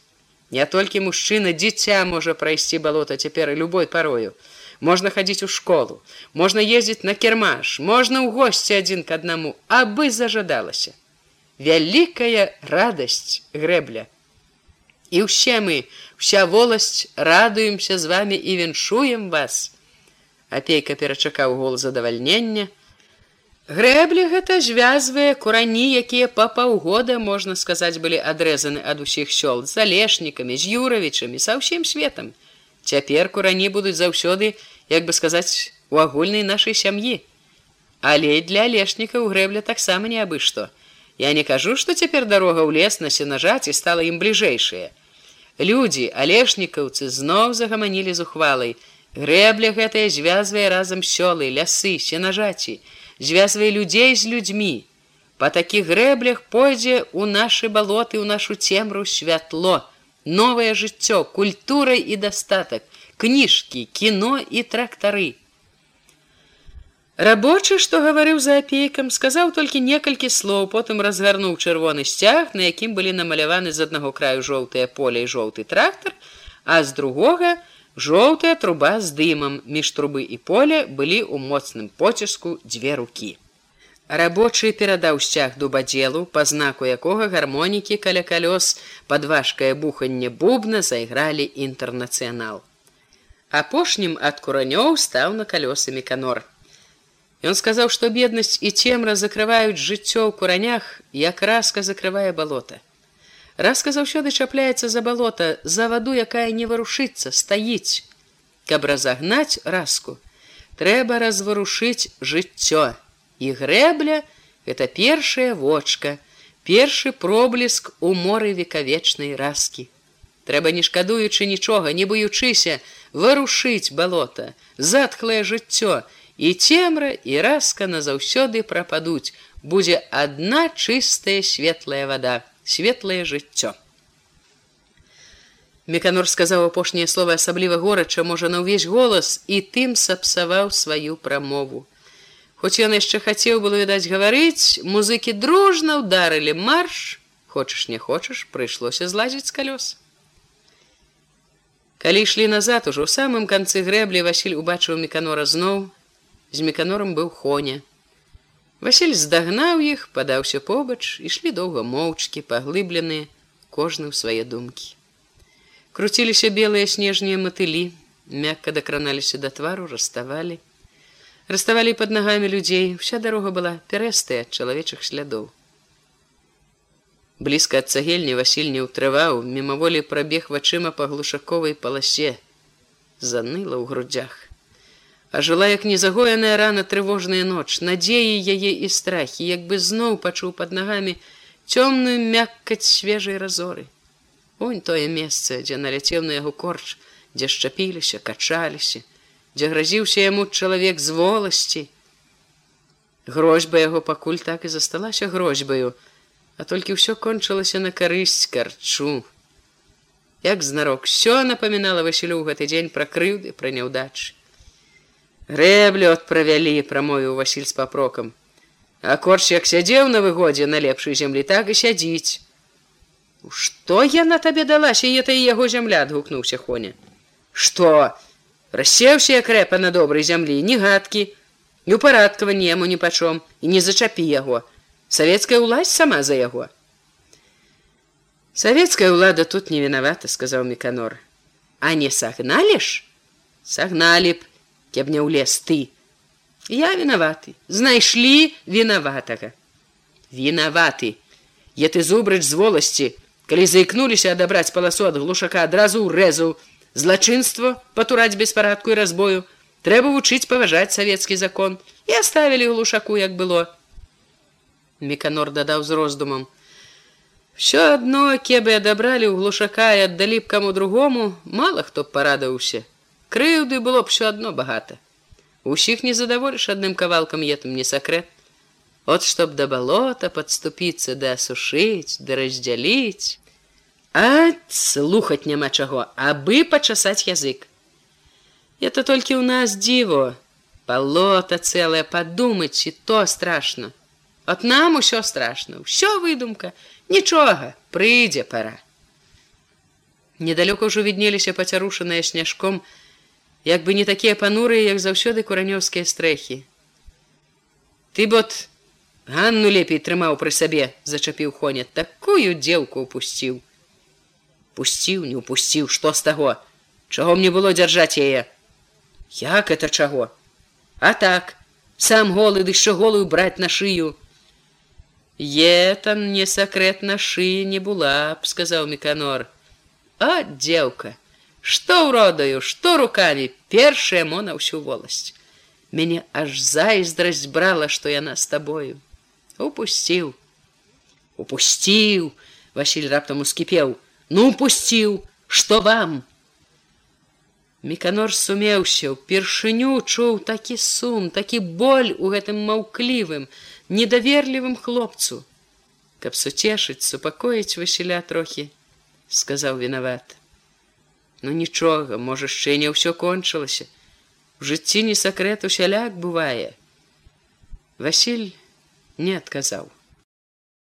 S1: не толькі мужчына дзіця можа прайсці балота цяпер любой парою можна хадзіць у школу можна ездзіць на кірмаш можна ў госці адзін к аднаму абы зажадалася вялікая радасць грэбля і ўсе мы вся воласць радуемся з вами і віншуем вас апейка перачакаў гол задавальнення. Грэблі гэта звязвае курані якія па паўгода можна сказаць былі адрэзаны ад усіх сёл. З алешнікамі з юравічамі са ўсім светам. Цяпер курані будуць заўсёды як бы сказаць у агульнай нашай сям'і. Але для алешнікаў грэбля таксама не абы што. Я не кажу што цяпер дарога ў лес на сенажаць і стала ім бліжэйшая. Людзі алешнікаўцы зноў загаманілі з ухвалай Грэбля гэтая звязвае разам сёлы, лясы, сенажаці, звязвае людзей з людзьмі. Па такіх грэблях пойдзе ў нашы балоты ў нашу цемру святло, новае жыццё, культурай і дастатак, кніжкі, кіно і трактары. Рабочы, што гаварыў за апейкам, сказаў толькі некалькі слоў, потым разгарнуў чырвоны сцяг, на якім былі намаляваны з аднаго краю жоўтае поле і жоўты трактар, а з другога жоўтая труба з дымам між трубы і поля былі ў моцным поціску дзве рукі. Рабочы перадаў сцяг дубадзелу, па знаку якога гармонікі каля калёс пад важкае буханне бубна зайгралі інтэрнацыянал. Апошнім ад куранёў стаў на калёсамі канор. Ён сказаў, што беднасць і цемра закрываюць жыццё ў куранях, як раска закрывае балота. Раска заўсёды чапляецца за балота, за ваду, якая не варушыцца, стаіць. Каб разагнаць раску, трэба разварушыць жыццё. І грэбля гэта першая вочка, першы пробліск у моры векавечнай раскі. Трэба не шкадуючы нічога, не баючыся, варушыць балота, затхлае жыццё, і цемра і раска назаўсёды прападуць будзе адна чыстая светлая вода светлае жыццё. Меканор сказаў апошняе слово асабліва горача можа на ўвесь голас і тым сапсаваў сваю прамову. Хоць ён яшчэ хацеў было відаць гаварыць музыкі дружна ударылі марш хочаш не хочаш прыйшлося злазіць з калёс. Калі ішлі назад ужо ў самым канцы грэблі васіль убачыў меканора зноў. З меканорам быў хоня. Васіль здагнаў іх, падаўся побач, ішлі доўга моўчкі, паглыбленыя, кожны ў свае думкі. Круціліся белыя снежныя матылі, мякка дакраналіся да твару, раставалі. Раставалі пад нагамі людзей, вся дарога была пярэстая ад чалавечых слядоў. Блізка ад цагельні Васіль не ўтрываў, мімаволі прабег вачыма па глушаковай паласе, заныла ў грудзях жыла як незагоеная рана трывожная ноч надзеі яе і страхі як бы зноў пачуў под нагамі цёмную мяккаць свежай разоры. Унь тое месца дзе наляцеў на яго корч дзе шчапіліся качаліся дзе гразіўся яму чалавек з воласці. Грозьба яго пакуль так і засталася грозьбаю а толькі ўсё кончылася на карысць карчу. Як знарок все напамінала васілю ў гэты дзень пра крыўды пра няўдачы Грэблю адправялі, прамовіў Васіль з папрокам. А корч як сядзеў на выгодзе на лепшай зямлі, так і сядзіць. Што яна табе далася, это і яго зямля адгукнуўся Хоня. Што? Рассеўся як рэпа на добрай зямлі, не гадкі, не ў парадкава нему ні пачом і не зачапі яго. Савецкая ўласць сама за яго. Савецкая ўлада тут не вінавата, сказаў Меканор. А не сагналі ж? Сагналі б, каб не ўлез ты. Я вінаваты, знайшлі вінаватага. Вінаваты. Я ты зубрач з воласці, калі заікнуліся адабраць паласу ад глушака адразу ўрэзаў, злачынства патураць беспарадку і разбою, трэба вучыць паважаць савецкі закон і аставілі глушаку, як было. Меканор дадаў з роздумам. Всё адно, кебы адабралі ў глушака і аддалі б каму другому, мала хто б парадаўся крыўды было б все одно багата. Усіх не задаволіш адным кавалкам етым не сакрэт от чтоб да балота подступіцца да асушыць да раздзяліць. А слухаць няма чаго абы пачасаць язык. Это толькі ў нас дзіво. Балота цэлае падумаць і то страшно от нам усё страшно ўсё выдумка нічога прыйдзе пора недалёка ўжо віднеліся пацярушаныя сняжком на як бы не такія панурыя, як заўсёды куранёўскія стрэхі. Ты бот Ганну лепей трымаў пры сабе, зачапіў Хоня, такую дзелку упусціў. Пусціў, не упусціў, што з таго, Чаго мне было дзяржаць яе? Як это чаго? А так, сам голы ды яшчэ голую браць на шыю. Е там не сакрэт на шыі не была б, сказаў Меканор. А дзелка, Што ўродаю, што рукамі першая мо на ўсю воласць. Мяне аж зайздрасць брала, што яна з табою. Упусціў. Упусціў, Васіль раптам ускіпеў, ну упусціў, што вам? Меканор сумеўся, упершыню чуў такі сум, такі боль у гэтым маўклівым, недаверлівым хлопцу. Каб суцешыць, супакоіць Васіля трохі, сказаў вінават. Ну нічога, можа, яшчэ не ўсё кончылася. У жыцці не сакрэт усяляк бывае. Васіль не адказаў.